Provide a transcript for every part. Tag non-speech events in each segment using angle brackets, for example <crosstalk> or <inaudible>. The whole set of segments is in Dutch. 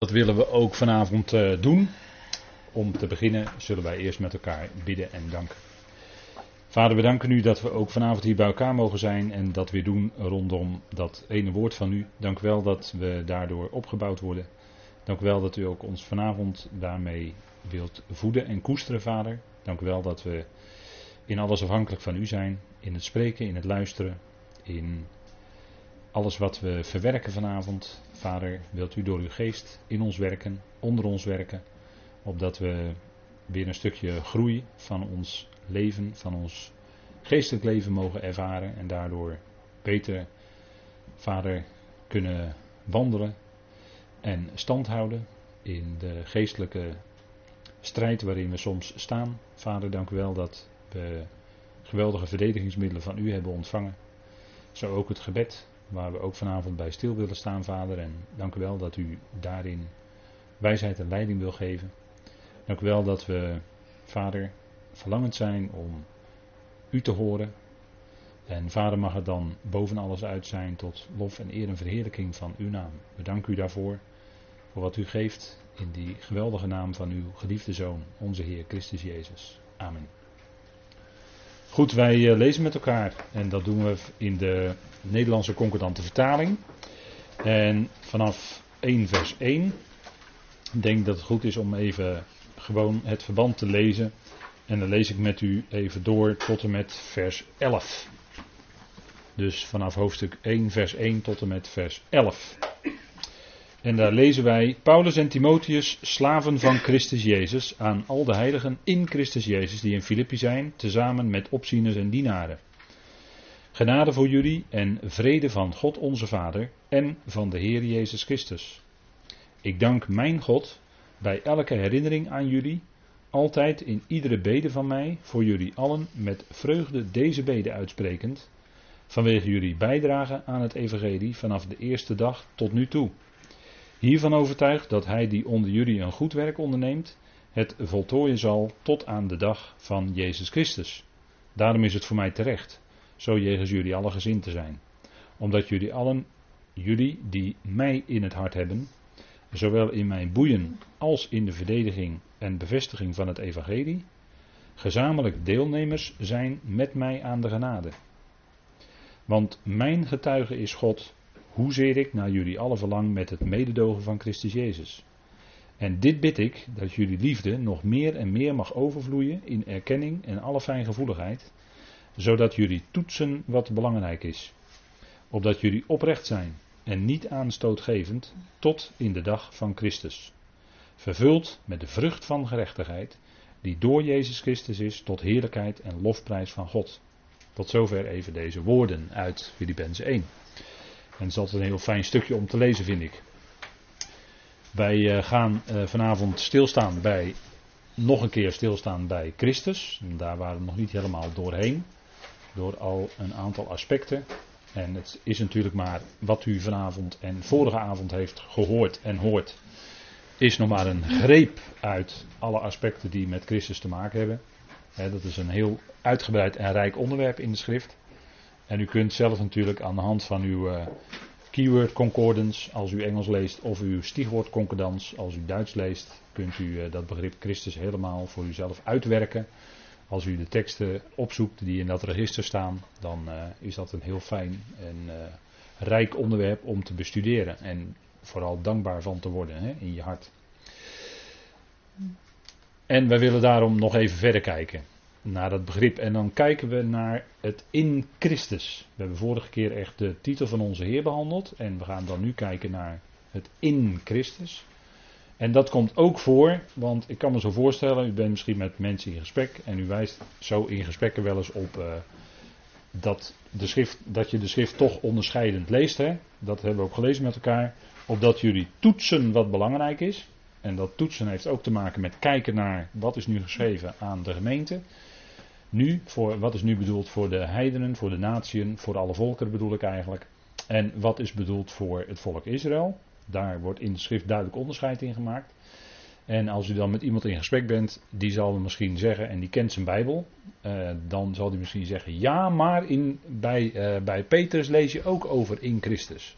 Dat willen we ook vanavond uh, doen. Om te beginnen zullen wij eerst met elkaar bidden en danken. Vader, we danken u dat we ook vanavond hier bij elkaar mogen zijn en dat weer doen rondom dat ene woord van u. Dank wel dat we daardoor opgebouwd worden. Dank wel dat u ook ons vanavond daarmee wilt voeden en koesteren, Vader. Dank u wel dat we in alles afhankelijk van u zijn. In het spreken, in het luisteren, in alles wat we verwerken vanavond. Vader, wilt u door uw geest in ons werken, onder ons werken, opdat we weer een stukje groei van ons leven, van ons geestelijk leven mogen ervaren en daardoor beter, Vader, kunnen wandelen en stand houden in de geestelijke strijd waarin we soms staan. Vader, dank u wel dat we geweldige verdedigingsmiddelen van u hebben ontvangen. Zo ook het gebed waar we ook vanavond bij stil willen staan, Vader. En dank u wel dat u daarin wijsheid en leiding wil geven. Dank u wel dat we, Vader, verlangend zijn om u te horen. En Vader mag het dan boven alles uit zijn tot lof en eer en verheerlijking van uw naam. We u daarvoor, voor wat u geeft in die geweldige naam van uw geliefde Zoon, onze Heer Christus Jezus. Amen. Goed, wij eh, lezen met elkaar en dat doen we in de Nederlandse concordante vertaling. En vanaf 1 vers 1 ik denk dat het goed is om even gewoon het verband te lezen. En dan lees ik met u even door tot en met vers 11. Dus vanaf hoofdstuk 1 vers 1 tot en met vers 11. En daar lezen wij Paulus en Timotheus, slaven van Christus Jezus, aan al de heiligen in Christus Jezus die in Filippi zijn, tezamen met opzieners en dienaren. Genade voor jullie en vrede van God onze Vader en van de Heer Jezus Christus. Ik dank mijn God bij elke herinnering aan jullie, altijd in iedere bede van mij, voor jullie allen met vreugde deze bede uitsprekend, vanwege jullie bijdrage aan het Evangelie vanaf de eerste dag tot nu toe. Hiervan overtuigd dat hij die onder jullie een goed werk onderneemt, het voltooien zal tot aan de dag van Jezus Christus. Daarom is het voor mij terecht zo jegens jullie alle gezin te zijn. Omdat jullie allen, jullie die mij in het hart hebben, zowel in mijn boeien als in de verdediging en bevestiging van het evangelie, gezamenlijk deelnemers zijn met mij aan de genade. Want mijn getuige is God, hoezeer ik naar jullie alle verlang met het mededogen van Christus Jezus. En dit bid ik, dat jullie liefde nog meer en meer mag overvloeien in erkenning en alle fijngevoeligheid, zodat jullie toetsen wat belangrijk is. Opdat jullie oprecht zijn en niet aanstootgevend tot in de dag van Christus. Vervuld met de vrucht van gerechtigheid, die door Jezus Christus is tot heerlijkheid en lofprijs van God. Tot zover even deze woorden uit Filippenzen 1. En het is altijd een heel fijn stukje om te lezen, vind ik. Wij eh, gaan eh, vanavond stilstaan bij, nog een keer stilstaan bij Christus. Daar waren we nog niet helemaal doorheen door al een aantal aspecten. En het is natuurlijk maar wat u vanavond en vorige avond heeft gehoord en hoort, is nog maar een greep uit alle aspecten die met Christus te maken hebben. dat is een heel uitgebreid en rijk onderwerp in de schrift. En u kunt zelf natuurlijk aan de hand van uw uh, keyword concordance, als u Engels leest, of uw stichwoord concordance, als u Duits leest, kunt u uh, dat begrip Christus helemaal voor uzelf uitwerken. Als u de teksten opzoekt die in dat register staan, dan uh, is dat een heel fijn en rijk onderwerp om te bestuderen. En vooral dankbaar van te worden hè, in je hart. En wij willen daarom nog even verder kijken naar dat begrip. En dan kijken we naar het in Christus. We hebben vorige keer echt de titel van onze Heer behandeld. En we gaan dan nu kijken naar het in Christus. En dat komt ook voor, want ik kan me zo voorstellen, u bent misschien met mensen in gesprek en u wijst zo in gesprekken wel eens op uh, dat, de schrift, dat je de schrift toch onderscheidend leest. Hè? Dat hebben we ook gelezen met elkaar. Opdat jullie toetsen wat belangrijk is. En dat toetsen heeft ook te maken met kijken naar wat is nu geschreven aan de gemeente. Nu, voor, wat is nu bedoeld voor de heidenen, voor de natieën, voor alle volkeren bedoel ik eigenlijk. En wat is bedoeld voor het volk Israël. Daar wordt in de schrift duidelijk onderscheid in gemaakt. En als u dan met iemand in gesprek bent, die zal misschien zeggen, en die kent zijn Bijbel, uh, dan zal die misschien zeggen, ja, maar in, bij, uh, bij Petrus lees je ook over in Christus.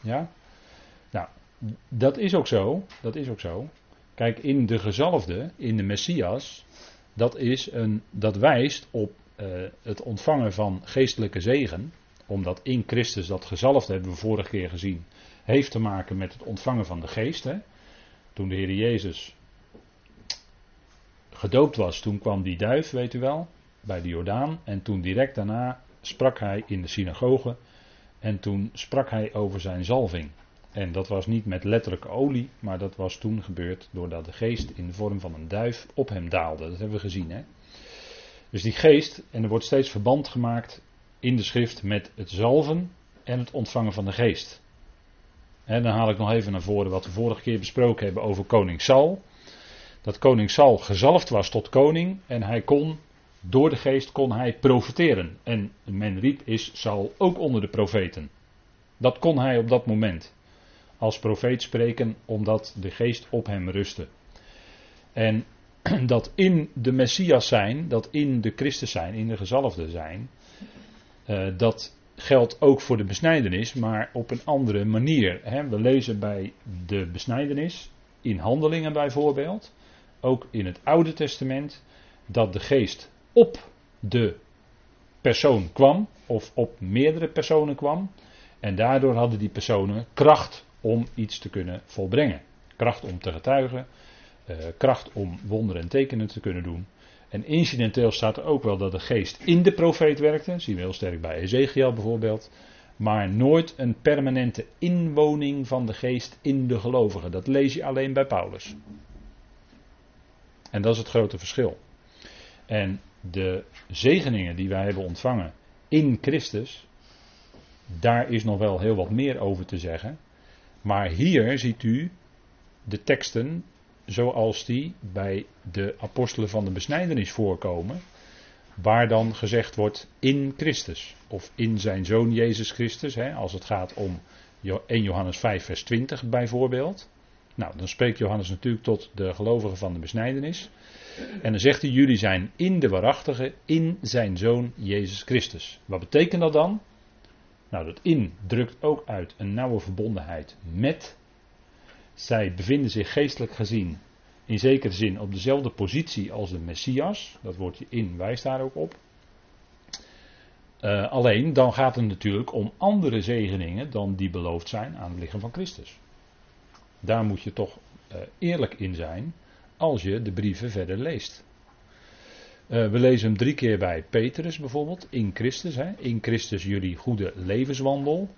Ja? Nou, dat is ook zo. Dat is ook zo. Kijk, in de gezalfde, in de Messias, dat, is een, dat wijst op uh, het ontvangen van geestelijke zegen. Omdat in Christus dat gezalfde, hebben we vorige keer gezien, heeft te maken met het ontvangen van de geest. Hè? Toen de Heer Jezus gedoopt was, toen kwam die duif, weet u wel, bij de Jordaan. En toen direct daarna sprak hij in de synagoge. En toen sprak hij over zijn zalving. En dat was niet met letterlijke olie, maar dat was toen gebeurd doordat de geest in de vorm van een duif op hem daalde. Dat hebben we gezien. Hè? Dus die geest, en er wordt steeds verband gemaakt in de schrift met het zalven en het ontvangen van de geest. En dan haal ik nog even naar voren wat we vorige keer besproken hebben over koning Saul. Dat koning Saul gezalfd was tot koning en hij kon, door de geest kon hij profeteren. En men riep is Saul ook onder de profeten. Dat kon hij op dat moment als profeet spreken omdat de geest op hem rustte. En <clears throat> dat in de Messias zijn, dat in de Christus zijn, in de gezalfde zijn, uh, dat geldt ook voor de besnijdenis, maar op een andere manier. Hè. We lezen bij de besnijdenis, in handelingen bijvoorbeeld, ook in het Oude Testament, dat de geest op de persoon kwam, of op meerdere personen kwam, en daardoor hadden die personen kracht om iets te kunnen volbrengen. Kracht om te getuigen, uh, kracht om wonderen en tekenen te kunnen doen. En incidenteel staat er ook wel dat de geest in de profeet werkte. zien we heel sterk bij Ezekiel bijvoorbeeld. Maar nooit een permanente inwoning van de geest in de gelovigen. Dat lees je alleen bij Paulus. En dat is het grote verschil. En de zegeningen die wij hebben ontvangen in Christus, daar is nog wel heel wat meer over te zeggen. Maar hier ziet u de teksten zoals die bij de apostelen van de besnijdenis voorkomen, waar dan gezegd wordt in Christus of in zijn zoon Jezus Christus, hè, als het gaat om 1 Johannes 5 vers 20 bijvoorbeeld. Nou, dan spreekt Johannes natuurlijk tot de gelovigen van de besnijdenis. En dan zegt hij, jullie zijn in de waarachtige, in zijn zoon Jezus Christus. Wat betekent dat dan? Nou, dat in drukt ook uit een nauwe verbondenheid met. Zij bevinden zich geestelijk gezien in zekere zin op dezelfde positie als de Messias. Dat woordje in wijst daar ook op. Uh, alleen dan gaat het natuurlijk om andere zegeningen dan die beloofd zijn aan het lichaam van Christus. Daar moet je toch uh, eerlijk in zijn als je de brieven verder leest. Uh, we lezen hem drie keer bij Petrus bijvoorbeeld, in Christus. Hè, in Christus jullie goede levenswandel.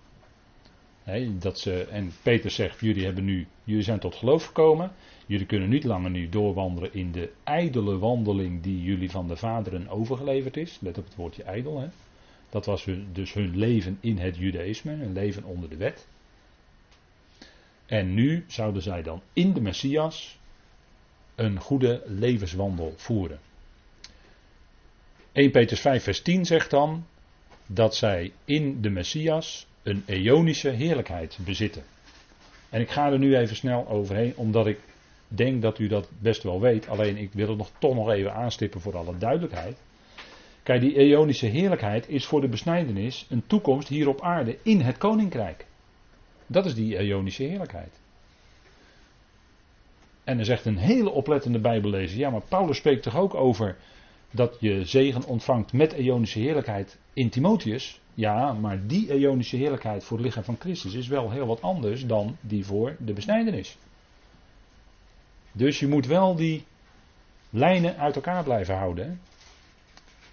dat ze, en Petrus zegt, jullie, hebben nu, jullie zijn tot geloof gekomen. Jullie kunnen niet langer nu doorwandelen in de ijdele wandeling die jullie van de vaderen overgeleverd is. Let op het woordje ijdel. Hè. Dat was dus hun leven in het judaïsme, hun leven onder de wet. En nu zouden zij dan in de Messias een goede levenswandel voeren. 1 Petrus 5 vers 10 zegt dan dat zij in de Messias een eonische heerlijkheid bezitten. En ik ga er nu even snel overheen, omdat ik denk dat u dat best wel weet. Alleen ik wil het nog, toch nog even aanstippen voor alle duidelijkheid. Kijk, die eonische heerlijkheid is voor de besnijdenis een toekomst hier op aarde in het koninkrijk. Dat is die eonische heerlijkheid. En er zegt een hele oplettende Bijbellezer: ja, maar Paulus spreekt toch ook over dat je zegen ontvangt met eonische heerlijkheid in Timotheus. Ja, maar die eonische heerlijkheid voor het lichaam van Christus is wel heel wat anders dan die voor de besnijdenis. Dus je moet wel die lijnen uit elkaar blijven houden.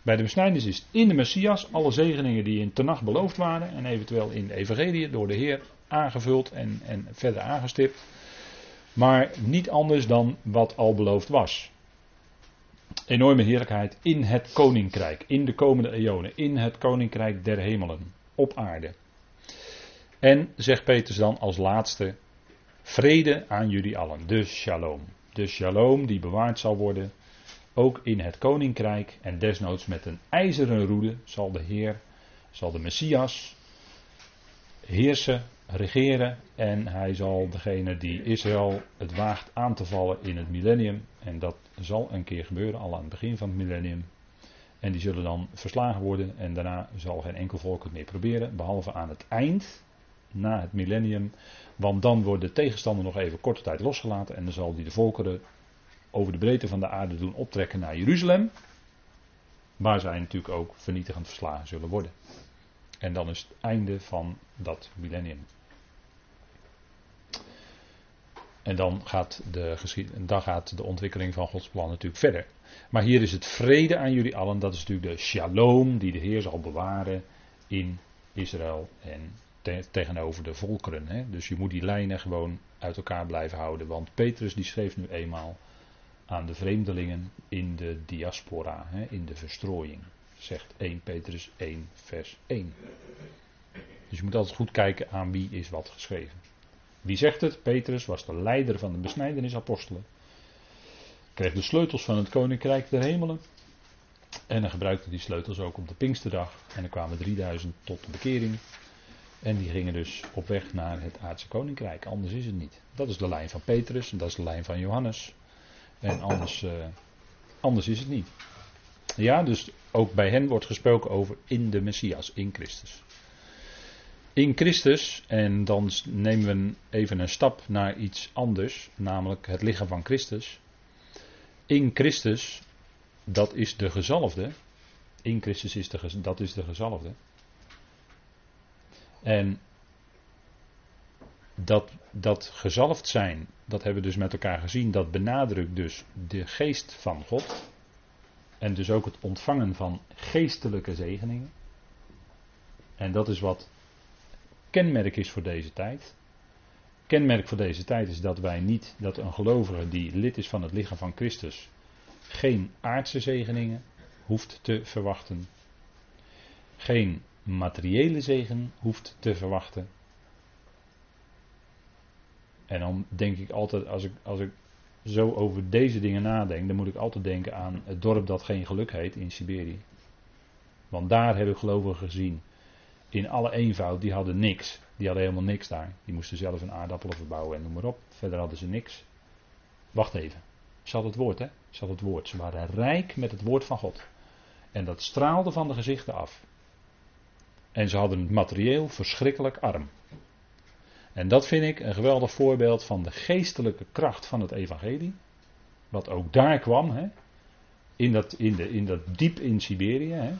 Bij de besnijdenis is in de Messias alle zegeningen die in Tenach beloofd waren en eventueel in de Evangelie door de Heer aangevuld en, en verder aangestipt. Maar niet anders dan wat al beloofd was. Enorme heerlijkheid in het koninkrijk, in de komende eonen, in het koninkrijk der hemelen, op aarde. En, zegt Petrus dan als laatste, Vrede aan jullie allen, de shalom. De shalom die bewaard zal worden, ook in het koninkrijk en desnoods met een ijzeren roede zal de Heer, zal de Messias heersen, regeren en hij zal degene die Israël het waagt aan te vallen in het millennium, en dat zal een keer gebeuren, al aan het begin van het millennium, en die zullen dan verslagen worden en daarna zal geen enkel volk het meer proberen, behalve aan het eind na het millennium. Want dan wordt de tegenstander nog even korte tijd losgelaten. En dan zal hij de volkeren over de breedte van de aarde doen optrekken naar Jeruzalem. Waar zij natuurlijk ook vernietigend verslagen zullen worden. En dan is het einde van dat millennium. En dan gaat, de dan gaat de ontwikkeling van Gods plan natuurlijk verder. Maar hier is het vrede aan jullie allen. Dat is natuurlijk de shalom die de Heer zal bewaren in Israël en tegenover de volkeren. Hè. Dus je moet die lijnen gewoon uit elkaar blijven houden. Want Petrus die schreef nu eenmaal aan de vreemdelingen in de diaspora, hè, in de verstrooiing. Zegt 1 Petrus 1 vers 1. Dus je moet altijd goed kijken aan wie is wat geschreven. Wie zegt het? Petrus was de leider van de besnijdenisapostelen. Kreeg de sleutels van het koninkrijk der hemelen. En hij gebruikte die sleutels ook op de Pinksterdag. En er kwamen 3000 tot de bekering. En die gingen dus op weg naar het aardse koninkrijk. Anders is het niet. Dat is de lijn van Petrus en dat is de lijn van Johannes. En anders, uh, anders is het niet. Ja, dus ook bij hen wordt gesproken over in de Messias, in Christus. In Christus, en dan nemen we even een stap naar iets anders, namelijk het lichaam van Christus. In Christus, dat is de gezalfde. In Christus is de, dat is de gezalfde. En dat, dat gezalfd zijn, dat hebben we dus met elkaar gezien, dat benadrukt dus de geest van God. En dus ook het ontvangen van geestelijke zegeningen. En dat is wat kenmerk is voor deze tijd. Kenmerk voor deze tijd is dat wij niet, dat een gelovige die lid is van het lichaam van Christus, geen aardse zegeningen hoeft te verwachten. Geen materiële zegen hoeft te verwachten. En dan denk ik altijd, als ik, als ik zo over deze dingen nadenk, dan moet ik altijd denken aan het dorp dat geen geluk heet in Siberië. Want daar heb ik gelovigen gezien, in alle eenvoud, die hadden niks. Die hadden helemaal niks daar. Die moesten zelf een aardappelen verbouwen en noem maar op. Verder hadden ze niks. Wacht even. Ze hadden het woord, hè? Ze hadden het woord. Ze waren rijk met het woord van God. En dat straalde van de gezichten af. En ze hadden het materieel verschrikkelijk arm. En dat vind ik een geweldig voorbeeld van de geestelijke kracht van het evangelie. Wat ook daar kwam, hè? In, dat, in, de, in dat diep in Siberië. Hè?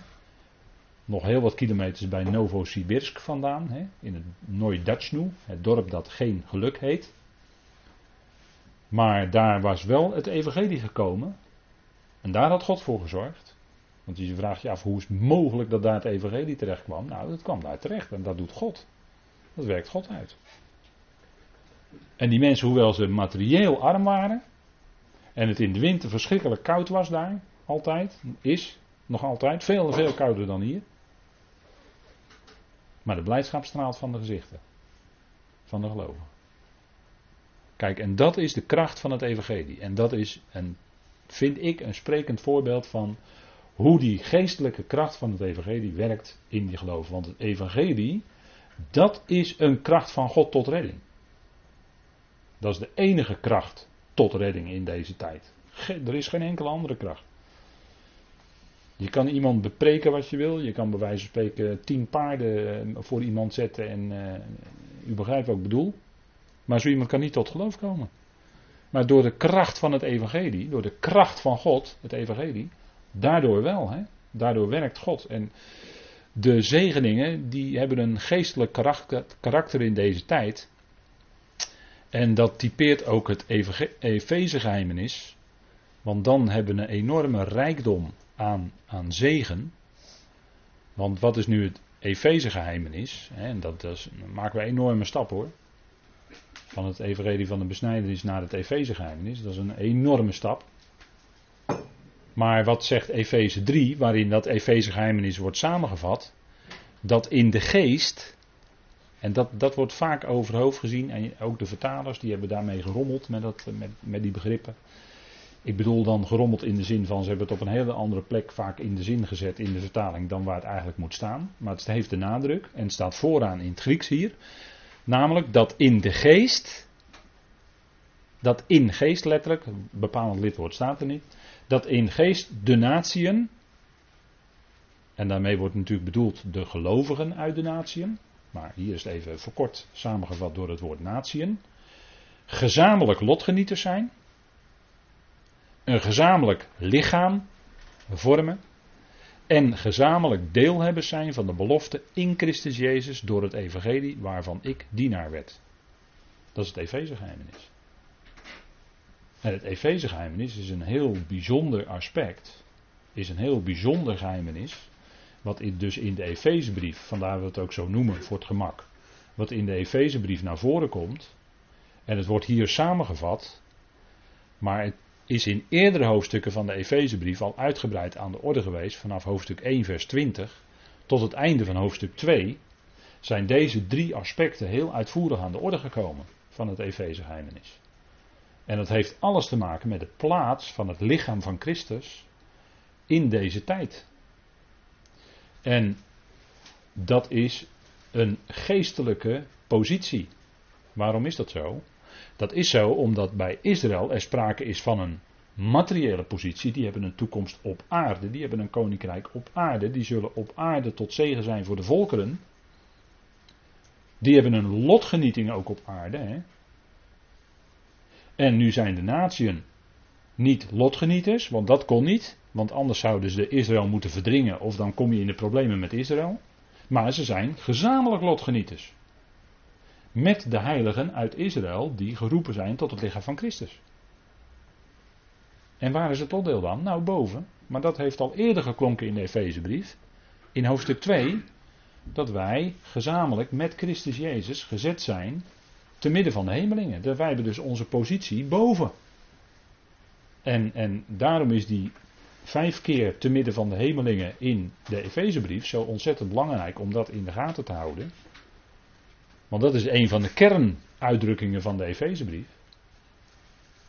Nog heel wat kilometers bij Novosibirsk vandaan, hè? in het Noydachnu, het dorp dat geen geluk heet. Maar daar was wel het evangelie gekomen. En daar had God voor gezorgd. Want je vraagt je af hoe is het mogelijk dat daar het evangelie terecht kwam. Nou, dat kwam daar terecht en dat doet God. Dat werkt God uit. En die mensen, hoewel ze materieel arm waren, en het in de winter verschrikkelijk koud was daar, altijd, is, nog altijd, veel en veel kouder dan hier. Maar de blijdschap straalt van de gezichten. Van de geloven. Kijk, en dat is de kracht van het evangelie. En dat is, een, vind ik, een sprekend voorbeeld van hoe die geestelijke kracht van het evangelie werkt in die geloven. Want het evangelie, dat is een kracht van God tot redding. Dat is de enige kracht tot redding in deze tijd. er is geen enkele andere kracht. Je kan iemand bepreken wat je wil. Je kan bij wijze van spreken tien paarden eh, voor iemand zetten en uh, u begrijpt wat ik bedoel. Maar zo iemand kan niet tot geloof komen. Maar door de kracht van het evangelie, door de kracht van God, het evangelie, daardoor wel. Hè? Daardoor werkt God. En de zegeningen, die hebben een geestelijk karakter, in deze tijd. En dat typeert ook het Efeze Want dan hebben we een enorme rijkdom aan, aan zegen. Want wat is nu het Efeze-geheimenis? En dat, dat is, maken we een enorme stap hoor. Van het evangelie van de besnijdenis naar het Efeze-geheimenis. Dat is een enorme stap. Maar wat zegt Efeze 3, waarin dat Efeze-geheimenis wordt samengevat? Dat in de geest, en dat, dat wordt vaak overhoofd gezien, en ook de vertalers die hebben daarmee gerommeld met, dat, met, met die begrippen. Ik bedoel dan gerommeld in de zin van ze hebben het op een hele andere plek vaak in de zin gezet in de vertaling dan waar het eigenlijk moet staan. Maar het heeft de nadruk en het staat vooraan in het Grieks hier. Namelijk dat in de geest, dat in geest letterlijk, bepalend lidwoord staat er niet, dat in geest de natieën, en daarmee wordt natuurlijk bedoeld de gelovigen uit de natieën, maar hier is het even verkort samengevat door het woord natieën. Gezamenlijk lotgenieters zijn. Een gezamenlijk lichaam vormen. En gezamenlijk deelhebbers zijn van de belofte in Christus Jezus door het evangelie waarvan ik dienaar werd. Dat is het Efezegeheimenis. En het Efezegeheimenis is een heel bijzonder aspect. Is een heel bijzonder geheimenis. Wat dus in de Efezebrief, vandaar we het ook zo noemen voor het gemak. Wat in de Efezebrief naar voren komt. En het wordt hier samengevat. Maar het is in eerdere hoofdstukken van de Efezebrief al uitgebreid aan de orde geweest. Vanaf hoofdstuk 1 vers 20 tot het einde van hoofdstuk 2 zijn deze drie aspecten heel uitvoerig aan de orde gekomen van het Efezegeheimenis. En dat heeft alles te maken met de plaats van het lichaam van Christus in deze tijd. En dat is een geestelijke positie. Waarom is dat zo? Dat is zo omdat bij Israël er sprake is van een materiële positie. Die hebben een toekomst op aarde. Die hebben een koninkrijk op aarde. Die zullen op aarde tot zegen zijn voor de volkeren. Die hebben een lotgenieting ook op aarde. Hè? En nu zijn de natieën niet lotgenieters, want dat kon niet. Want anders zouden ze Israël moeten verdringen of dan kom je in de problemen met Israël. Maar ze zijn gezamenlijk lotgenieters. Met de heiligen uit Israël die geroepen zijn tot het lichaam van Christus. En waar is het oordeel dan? Nou, boven. Maar dat heeft al eerder geklonken in de Efezebrief. In hoofdstuk 2. Dat wij gezamenlijk met Christus Jezus gezet zijn te midden van de hemelingen. Dat wij hebben dus onze positie boven. En, en daarom is die vijf keer te midden van de hemelingen in de Efezebrief zo ontzettend belangrijk om dat in de gaten te houden. Want dat is een van de kernuitdrukkingen van de Efezebrief.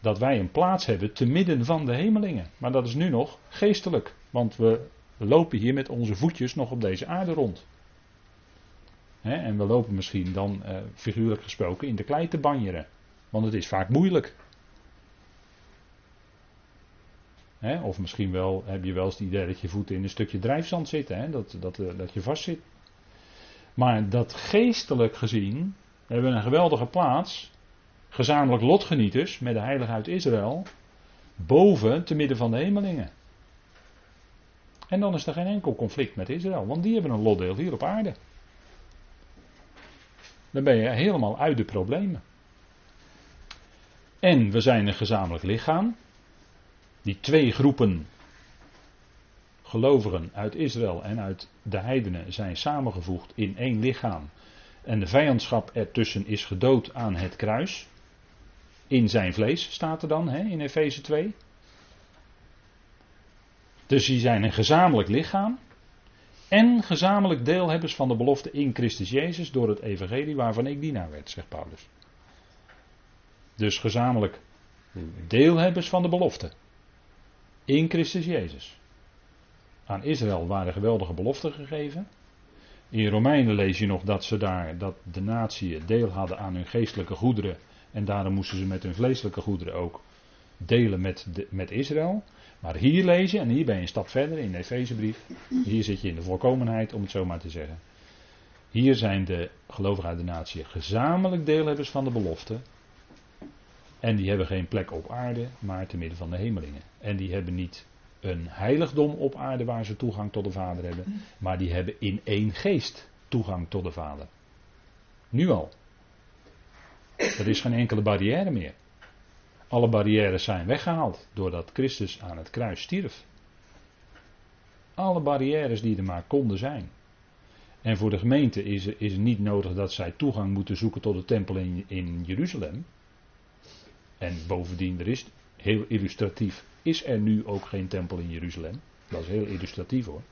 Dat wij een plaats hebben te midden van de hemelingen. Maar dat is nu nog geestelijk. Want we lopen hier met onze voetjes nog op deze aarde rond. en we lopen misschien dan, uh, figuurlijk gesproken, in de klei te banjeren. Want het is vaak moeilijk. of misschien wel heb je wel eens het idee dat je voeten in een stukje drijfzand zitten, dat, dat, eh, dat je vast zit. Maar dat geestelijk gezien hebben we een geweldige plaats, gezamenlijk lotgenieters met de heilige uit Israël, boven te midden van de hemelingen. En dan is er geen enkel conflict met Israël, want die hebben een lotdeel hier op aarde. Dan ben je helemaal uit de problemen. En we zijn een gezamenlijk lichaam. Die twee groepen gelovigen uit Israël en uit de heidenen zijn samengevoegd in één lichaam. En de vijandschap ertussen is gedood aan het kruis. In zijn vlees staat er dan hè, in Efeze 2. Dus die zijn een gezamenlijk lichaam. En gezamenlijk deelhebbers van de belofte in Christus Jezus door het evangelie waarvan ik dienaar werd, zegt Paulus. Dus gezamenlijk deelhebbers van de belofte. In Christus Jezus. Aan Israël waren geweldige beloften gegeven. In Romeinen lees je nog dat ze daar, dat de natie deel hadden aan hun geestelijke goederen. En daarom moesten ze met hun vleeselijke goederen ook delen met, met Israël. Maar hier lees je, en hier ben je een stap verder in de Efezebrief. Hier zit je in de volkomenheid, om het zo maar te zeggen. Hier zijn de gelovigen uit de natie gezamenlijk deelhebbers van de belofte. En die hebben geen plek op aarde, maar te midden van de hemelingen. En die hebben niet een heiligdom op aarde waar ze toegang tot de Vader hebben, maar die hebben in één geest toegang tot de Vader. Nu al. Er is geen enkele barrière meer. Alle barrières zijn weggehaald doordat Christus aan het kruis stierf. Alle barrières die er maar konden zijn. En voor de gemeente is, is het niet nodig dat zij toegang moeten zoeken tot de tempel in, in Jeruzalem. En bovendien, er is heel illustratief, is er nu ook geen tempel in Jeruzalem. Dat is heel illustratief hoor.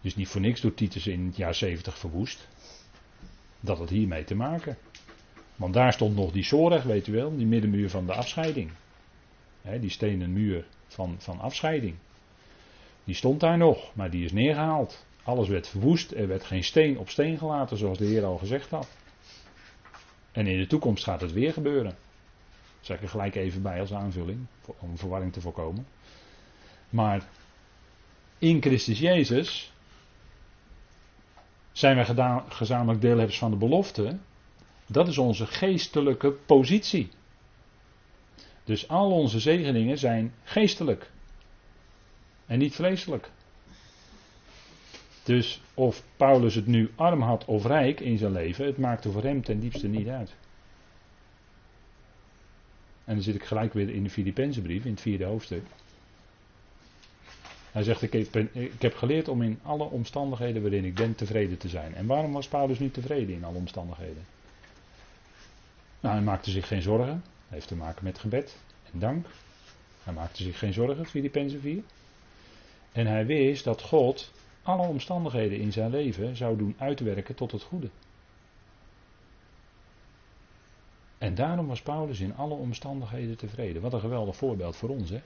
Dus niet voor niks door Titus in het jaar 70 verwoest. Dat had hiermee te maken. Want daar stond nog die Soreg, weet u wel, die middenmuur van de afscheiding. die stenen muur van, van afscheiding. Die stond daar nog, maar die is neergehaald. Alles werd verwoest, er werd geen steen op steen gelaten, zoals de Heer al gezegd had. En in de toekomst gaat het weer gebeuren. Zeg ik er gelijk even bij als aanvulling, om verwarring te voorkomen. Maar in Christus Jezus Zijn wij gezamenlijk deelhebbers van de belofte? Dat is onze geestelijke positie. Dus al onze zegeningen zijn geestelijk. En niet vleeselijk. Dus of Paulus het nu arm had of rijk in zijn leven, het maakte voor hem ten diepste niet uit. En dan zit ik gelijk weer in de Filipijnse in het vierde hoofdstuk. Hij zegt, ik heb, ik heb geleerd om in alle omstandigheden waarin ik ben tevreden te zijn. En waarom was Paulus niet tevreden in alle omstandigheden? Nou, hij maakte zich geen zorgen. Dat heeft te maken met gebed en dank. Hij maakte zich geen zorgen, Filippenzen 4. En hij wist dat God alle omstandigheden in zijn leven zou doen uitwerken tot het goede. En daarom was Paulus in alle omstandigheden tevreden. Wat een geweldig voorbeeld voor ons, hè?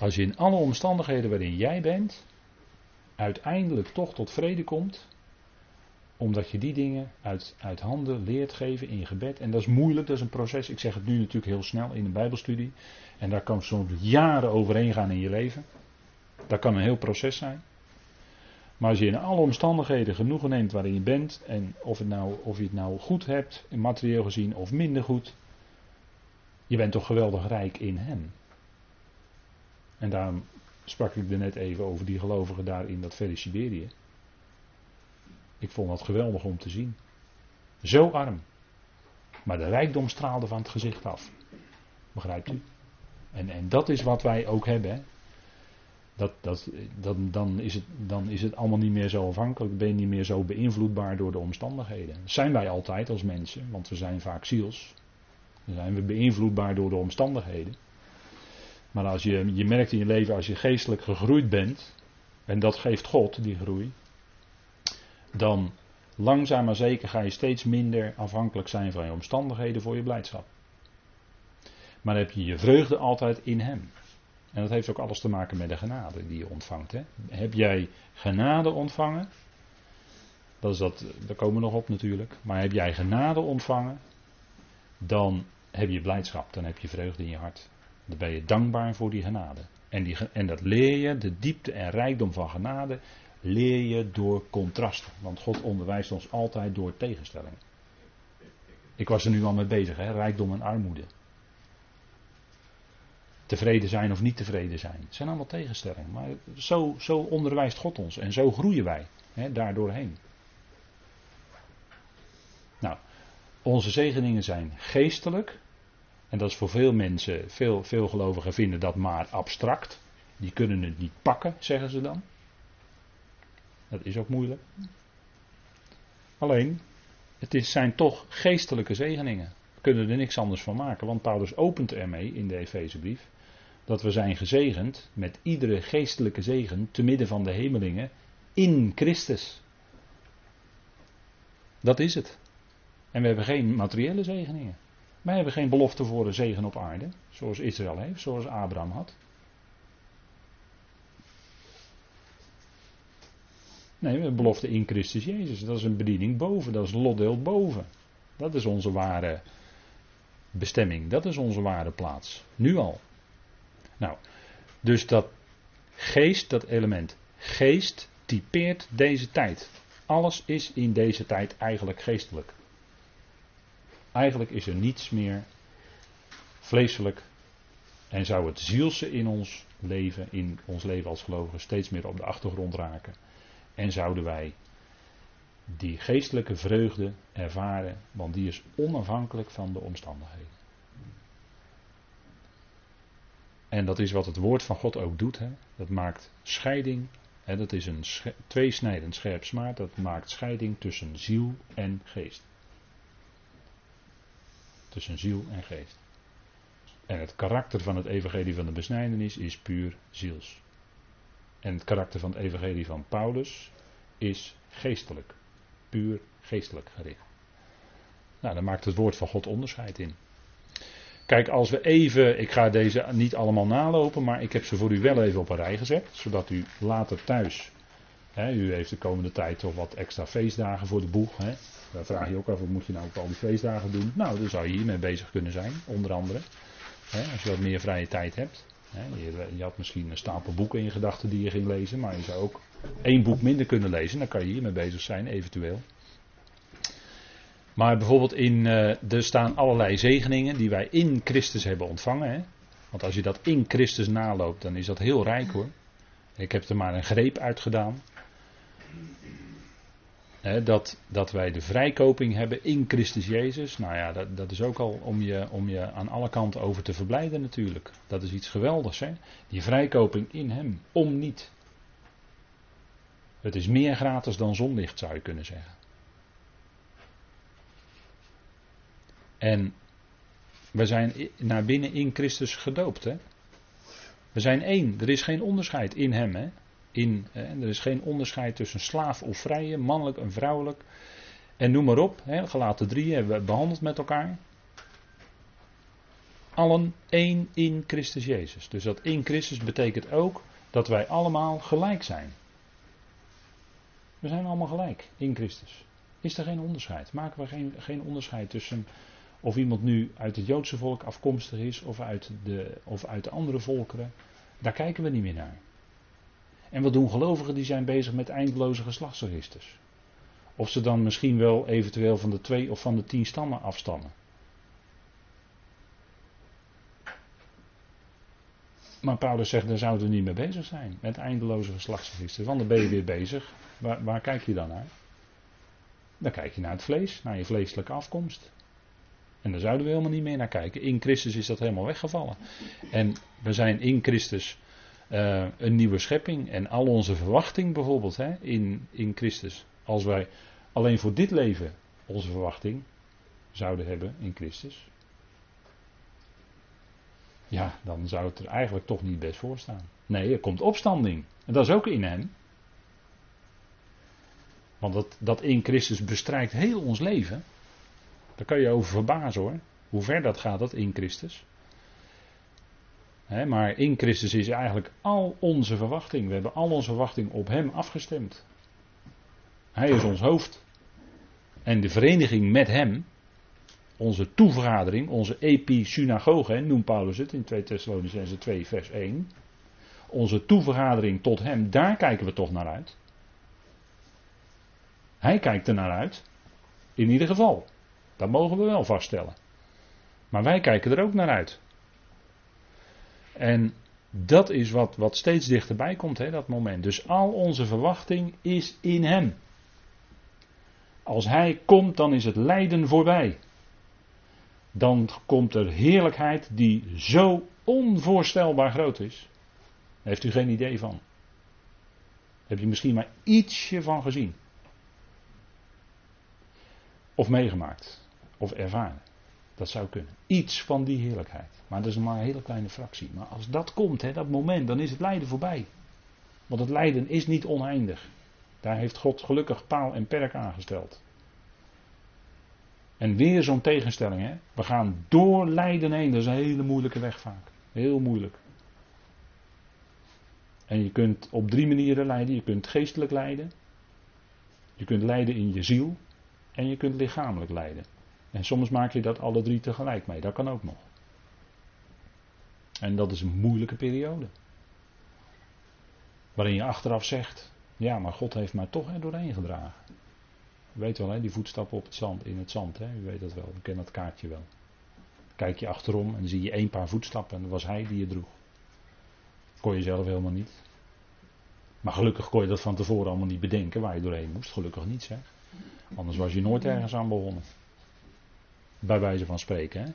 Als je in alle omstandigheden waarin jij bent, uiteindelijk toch tot vrede komt, omdat je die dingen uit, uit handen leert geven in je gebed. En dat is moeilijk, dat is een proces. Ik zeg het nu natuurlijk heel snel in een Bijbelstudie. En daar kan soms jaren overheen gaan in je leven. Dat kan een heel proces zijn. Maar als je in alle omstandigheden genoegen neemt waarin je bent, en of, het nou, of je het nou goed hebt, materieel gezien, of minder goed, je bent toch geweldig rijk in Hem. En daarom sprak ik er net even over die gelovigen daar in dat verre Siberië. Ik vond dat geweldig om te zien. Zo arm. Maar de rijkdom straalde van het gezicht af. Begrijpt u? En, en dat is wat wij ook hebben. Dat, dat, dan, is het, dan is het allemaal niet meer zo afhankelijk. Ben je niet meer zo beïnvloedbaar door de omstandigheden. Zijn wij altijd als mensen, want we zijn vaak ziels. Zijn we beïnvloedbaar door de omstandigheden. Maar als je, je merkt in je leven, als je geestelijk gegroeid bent, en dat geeft God, die groei, dan langzaam maar zeker ga je steeds minder afhankelijk zijn van je omstandigheden voor je blijdschap. Maar heb je je vreugde altijd in Hem. En dat heeft ook alles te maken met de genade die je ontvangt. Hè? Heb jij genade ontvangen? Dat is dat, daar komen we nog op natuurlijk. Maar heb jij genade ontvangen? Dan heb je blijdschap, dan heb je vreugde in je hart. Dan ben je dankbaar voor die genade. En, die, en dat leer je, de diepte en rijkdom van genade, leer je door contrasten. Want God onderwijst ons altijd door tegenstelling. Ik was er nu al mee bezig, hè? rijkdom en armoede. Tevreden zijn of niet tevreden zijn. Het zijn allemaal tegenstellingen. Maar zo, zo onderwijst God ons. En zo groeien wij hè, daardoorheen. Nou, onze zegeningen zijn geestelijk. En dat is voor veel mensen, veel, veel gelovigen vinden dat maar abstract. Die kunnen het niet pakken, zeggen ze dan. Dat is ook moeilijk. Alleen, het is, zijn toch geestelijke zegeningen. We kunnen er niks anders van maken, want Paulus opent ermee in de Efezebrief dat we zijn gezegend met iedere geestelijke zegen te midden van de hemelingen in Christus. Dat is het. En we hebben geen materiële zegeningen. Wij hebben geen belofte voor een zegen op aarde, zoals Israël heeft, zoals Abraham had. Nee, we hebben belofte in Christus Jezus. Dat is een bediening boven, dat is lotdeel boven. Dat is onze ware bestemming, dat is onze ware plaats. Nu al. Nou, dus dat geest, dat element geest, typeert deze tijd. Alles is in deze tijd eigenlijk geestelijk. Eigenlijk is er niets meer vleeselijk en zou het zielse in ons leven, in ons leven als gelovigen, steeds meer op de achtergrond raken. En zouden wij die geestelijke vreugde ervaren, want die is onafhankelijk van de omstandigheden. En dat is wat het woord van God ook doet. Hè? Dat maakt scheiding. Hè? Dat is een tweesnijdend scherp smaad. Dat maakt scheiding tussen ziel en geest. Tussen ziel en geest. En het karakter van het evangelie van de besnijdenis is puur ziels. En het karakter van het evangelie van Paulus is geestelijk. Puur geestelijk gericht. Nou, daar maakt het woord van God onderscheid in. Kijk, als we even, ik ga deze niet allemaal nalopen, maar ik heb ze voor u wel even op een rij gezet, zodat u later thuis, hè, u heeft de komende tijd toch wat extra feestdagen voor de boeg. Hè. Daar vraag je ook af, wat moet je nou op al die feestdagen doen? Nou, daar zou je hiermee bezig kunnen zijn, onder andere. Hè, als je wat meer vrije tijd hebt. Je, je, had misschien een stapel boeken in je gedachten die je ging lezen, maar je zou ook één boek minder kunnen lezen, dan kan je hiermee bezig zijn, eventueel. Maar bijvoorbeeld in, uh, er staan allerlei zegeningen die wij in Christus hebben ontvangen. Hè? Want als je dat in Christus naloopt, dan is dat heel rijk hoor. Ik heb er maar een greep uit gedaan. dat, dat wij de vrijkoping hebben in Christus Jezus. Nou ja, dat, dat is ook al om je, om je aan alle kanten over te verblijden natuurlijk. Dat is iets geweldigs hè. Die vrijkoping in Hem. Om niet. Het is meer gratis dan zonlicht zou je kunnen zeggen. En we zijn naar binnen in Christus gedoopt. Hè? We zijn één. Er is geen onderscheid in hem. Hè? In, hè? Er is geen onderscheid tussen slaaf of vrije, mannelijk en vrouwelijk. En noem maar op. Hè? Gelaten drie hebben we behandeld met elkaar. Allen één in Christus Jezus. Dus dat in Christus betekent ook dat wij allemaal gelijk zijn. We zijn allemaal gelijk in Christus. Is er geen onderscheid? Maken we geen, geen onderscheid tussen of iemand nu uit het Joodse volk afkomstig is of uit, de, of uit de andere volkeren. Daar kijken we niet meer naar. En wat doen gelovigen die zijn bezig met eindeloze geslachtsregisters? Of ze dan misschien wel eventueel van de twee of van de tien stammen afstammen. Maar Paulus zegt, daar zouden we niet mee bezig zijn. Met eindeloze geslachtsregisters. Want dan ben je weer bezig. Waar, waar kijk je dan naar? Dan kijk je naar het vlees, naar je vleeselijke afkomst. En daar zouden we helemaal niet meer naar kijken. In Christus is dat helemaal weggevallen. En we zijn in Christus uh, een nieuwe schepping. En al onze verwachting bijvoorbeeld hè, in, in Christus. Als wij alleen voor dit leven onze verwachting zouden hebben in Christus. Ja, dan zou het er eigenlijk toch niet best voor staan. Nee, er komt opstanding. En dat is ook in hem. Want dat, dat in Christus bestrijkt heel ons leven. Daar kan je over verbazen hoor. Hoe ver dat gaat, dat in Christus. maar in Christus is eigenlijk al onze verwachting. We hebben al onze verwachting op Hem afgestemd. Hij is ons hoofd. En de vereniging met Hem, onze toevergadering, onze episynagoge, noemt Paulus het in 2 Thessalonicense 2 vers 1. Onze toevergadering tot Hem, daar kijken we toch naar uit. Hij kijkt er naar uit. In ieder geval. Dat mogen we wel vaststellen. Maar wij kijken er ook naar uit. En dat is wat, wat steeds dichterbij komt, hè, dat moment. Dus al onze verwachting is in Hem. Als Hij komt, dan is het lijden voorbij. Dan komt er heerlijkheid die zo onvoorstelbaar groot is. Daar heeft u geen idee van. heb je misschien maar ietsje van gezien. Of meegemaakt. Of ervaren. Dat zou kunnen. Iets van die heerlijkheid. Maar dat is maar een hele kleine fractie. Maar als dat komt, hè, dat moment, dan is het lijden voorbij. Want het lijden is niet oneindig. Daar heeft God gelukkig paal en perk aangesteld. En weer zo'n tegenstelling. Hè? We gaan door lijden heen. Dat is een hele moeilijke weg vaak. Heel moeilijk. En je kunt op drie manieren lijden. Je kunt geestelijk lijden. Je kunt lijden in je ziel. En je kunt lichamelijk lijden. En soms maak je dat alle drie tegelijk mee. Dat kan ook nog. En dat is een moeilijke periode. Waarin je achteraf zegt: Ja, maar God heeft mij toch er doorheen gedragen. U weet wel, hè, die voetstappen op het zand, in het zand. Hè? U weet dat wel, u kent dat kaartje wel. Kijk je achterom en zie je één paar voetstappen en dat was hij die je droeg. Kon je zelf helemaal niet. Maar gelukkig kon je dat van tevoren allemaal niet bedenken waar je doorheen moest. Gelukkig niet zeg. Anders was je nooit ergens aan begonnen. Bij wijze van spreken.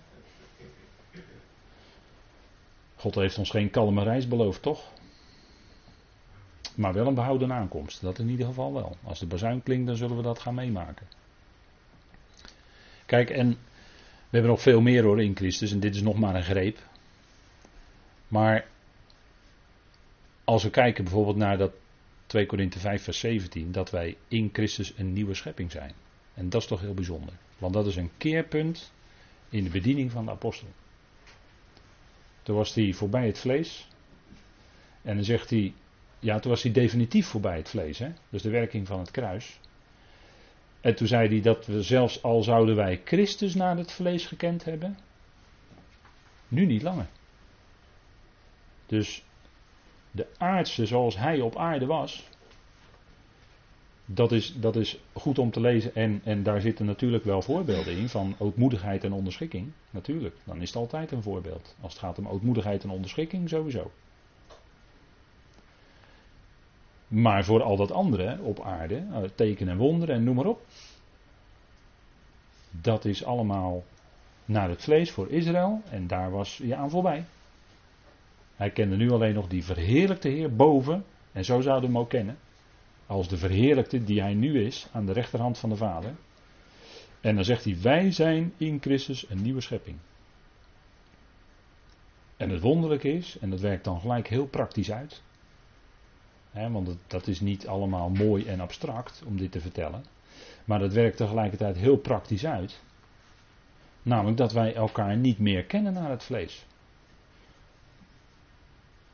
God heeft ons geen kalme reis beloofd, toch? Maar wel een behouden aankomst. Dat in ieder geval wel. Als de bazuin klinkt, dan zullen we dat gaan meemaken. Kijk, en we hebben nog veel meer hoor in Christus. En dit is nog maar een greep. Maar als we kijken bijvoorbeeld naar dat 2 Korinthe 5 vers 17. Dat wij in Christus een nieuwe schepping zijn. En dat is toch heel bijzonder. Want dat is een keerpunt in de bediening van de apostel. Toen was hij voorbij het vlees. En dan zegt hij, ja, toen was hij definitief voorbij het vlees. Hè? Dus de werking van het kruis. En toen zei hij dat we zelfs al zouden wij Christus naar het vlees gekend hebben, nu niet langer. Dus de aardse zoals hij op aarde was, dat is, dat is goed om te lezen en, en daar zitten natuurlijk wel voorbeelden in van ootmoedigheid en onderschikking. Natuurlijk, dan is het altijd een voorbeeld. Als het gaat om ootmoedigheid en onderschikking, sowieso. Maar voor al dat andere op aarde, eh, tekenen en wonderen en noem maar op. Dat is allemaal naar het vlees voor Israël en daar was je aan voorbij. Hij kende nu alleen nog die verheerlijkte Heer boven en zo zouden we hem ook kennen. Als de verheerlijkte die hij nu is aan de rechterhand van de Vader. En dan zegt hij: Wij zijn in Christus een nieuwe schepping. En het wonderlijke is, en dat werkt dan gelijk heel praktisch uit. Hè, want dat is niet allemaal mooi en abstract om dit te vertellen. Maar dat werkt tegelijkertijd heel praktisch uit. Namelijk dat wij elkaar niet meer kennen naar het vlees.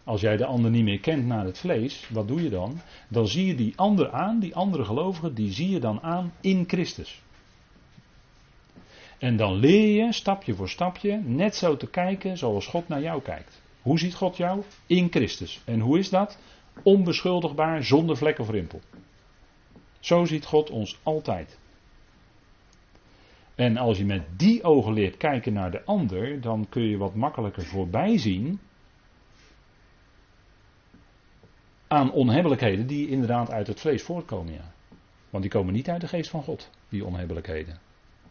Als jij de ander niet meer kent naar het vlees, wat doe je dan? Dan zie je die ander aan, die andere gelovige, die zie je dan aan in Christus. En dan leer je stapje voor stapje net zo te kijken zoals God naar jou kijkt. Hoe ziet God jou? In Christus. En hoe is dat? Onbeschuldigbaar, zonder vlek of rimpel. Zo ziet God ons altijd. En als je met die ogen leert kijken naar de ander, dan kun je wat makkelijker voorbij zien aan onhebbelijkheden die inderdaad uit het vlees voortkomen. Ja. Want die komen niet uit de geest van God, die onhebbelijkheden.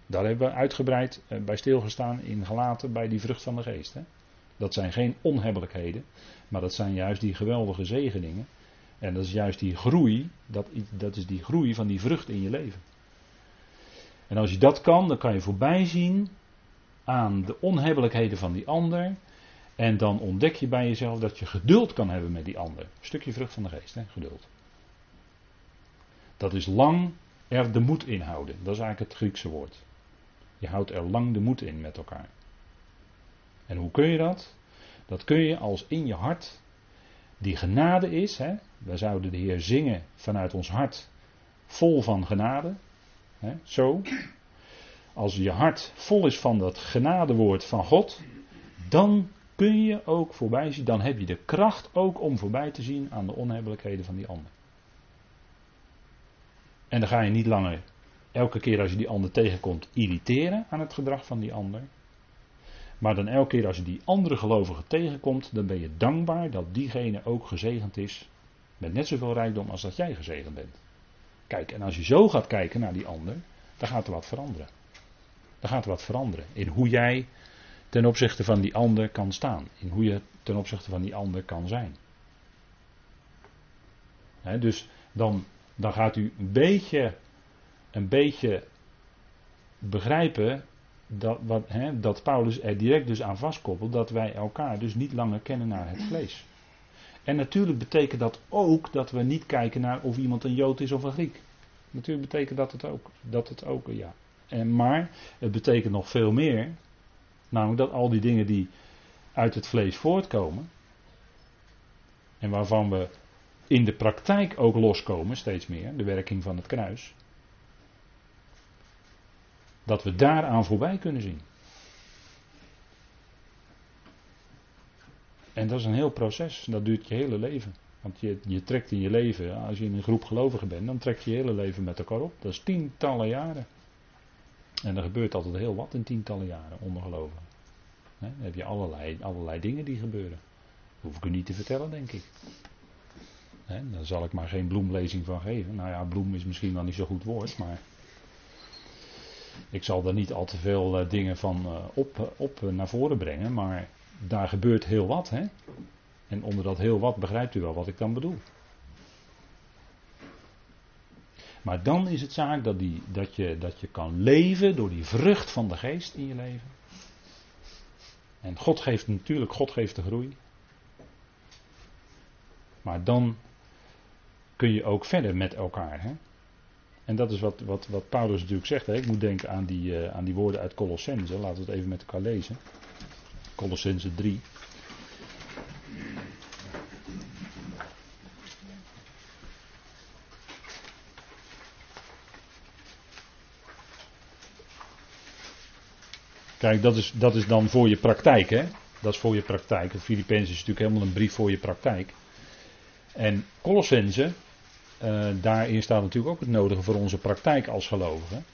Daar hebben we uitgebreid eh, bij stilgestaan in gelaten bij die vrucht van de geest. Hè. Dat zijn geen onhebbelijkheden, maar dat zijn juist die geweldige zegeningen. En dat is juist die groei, dat, dat is die groei van die vrucht in je leven. En als je dat kan, dan kan je voorbij zien aan de onhebbelijkheden van die ander. En dan ontdek je bij jezelf dat je geduld kan hebben met die ander. Stukje vrucht van de geest, hè? geduld. Dat is lang er de moed in houden. Dat is eigenlijk het Griekse woord. Je houdt er lang de moed in met elkaar. En hoe kun je dat? Dat kun je als in je hart die genade is. Hè? We zouden de Heer zingen vanuit ons hart vol van genade. Hè? Zo. Als je hart vol is van dat genadewoord van God, dan kun je ook voorbij zien, dan heb je de kracht ook om voorbij te zien aan de onhebbelijkheden van die ander. En dan ga je niet langer elke keer als je die ander tegenkomt irriteren aan het gedrag van die ander. Maar dan elke keer als je die andere gelovige tegenkomt, dan ben je dankbaar dat diegene ook gezegend is met net zoveel rijkdom als dat jij gezegend bent. Kijk, en als je zo gaat kijken naar die ander, dan gaat er wat veranderen. Dan gaat er wat veranderen in hoe jij ten opzichte van die ander kan staan. In hoe je ten opzichte van die ander kan zijn. dus dan, dan gaat u een beetje, een beetje begrijpen dat, wat, dat Paulus er direct dus aan vastkoppelt dat wij elkaar dus niet langer kennen naar het vlees. En natuurlijk betekent dat ook dat we niet kijken naar of iemand een Jood is of een Griek. Natuurlijk betekent dat het ook. Dat het ook, ja. En, maar het betekent nog veel meer Namelijk dat al die dingen die uit het vlees voortkomen. En waarvan we in de praktijk ook loskomen, steeds meer, de werking van het kruis. Dat we daaraan voorbij kunnen zien. En dat is een heel proces, dat duurt je hele leven. Want je, je trekt in je leven, als je in een groep gelovigen bent, dan trek je je hele leven met elkaar op. Dat is tientallen jaren. En er gebeurt altijd heel wat in tientallen jaren gelovigen. Dan heb je allerlei, allerlei dingen die gebeuren. hoef ik u niet te vertellen, denk ik. He, daar zal ik maar geen bloemlezing van geven. Nou ja, bloem is misschien wel niet zo goed woord, maar. Ik zal daar niet al te veel uh, dingen van uh, op, op uh, naar voren brengen, maar daar gebeurt heel wat. Hè? En onder dat heel wat begrijpt u wel wat ik dan bedoel. Maar dan is het zaak dat, die, dat, je, dat je kan leven door die vrucht van de geest in je leven. En God geeft natuurlijk, God geeft de groei. Maar dan kun je ook verder met elkaar. Hè? En dat is wat, wat, wat Paulus natuurlijk zegt. Hè? Ik moet denken aan die, uh, aan die woorden uit Colossense. Laten we het even met elkaar lezen. Colossense 3. Kijk, dat is, dat is dan voor je praktijk, hè? Dat is voor je praktijk. De Filippenzen is natuurlijk helemaal een brief voor je praktijk. En Colossense, uh, daarin staat natuurlijk ook het nodige voor onze praktijk als gelovigen.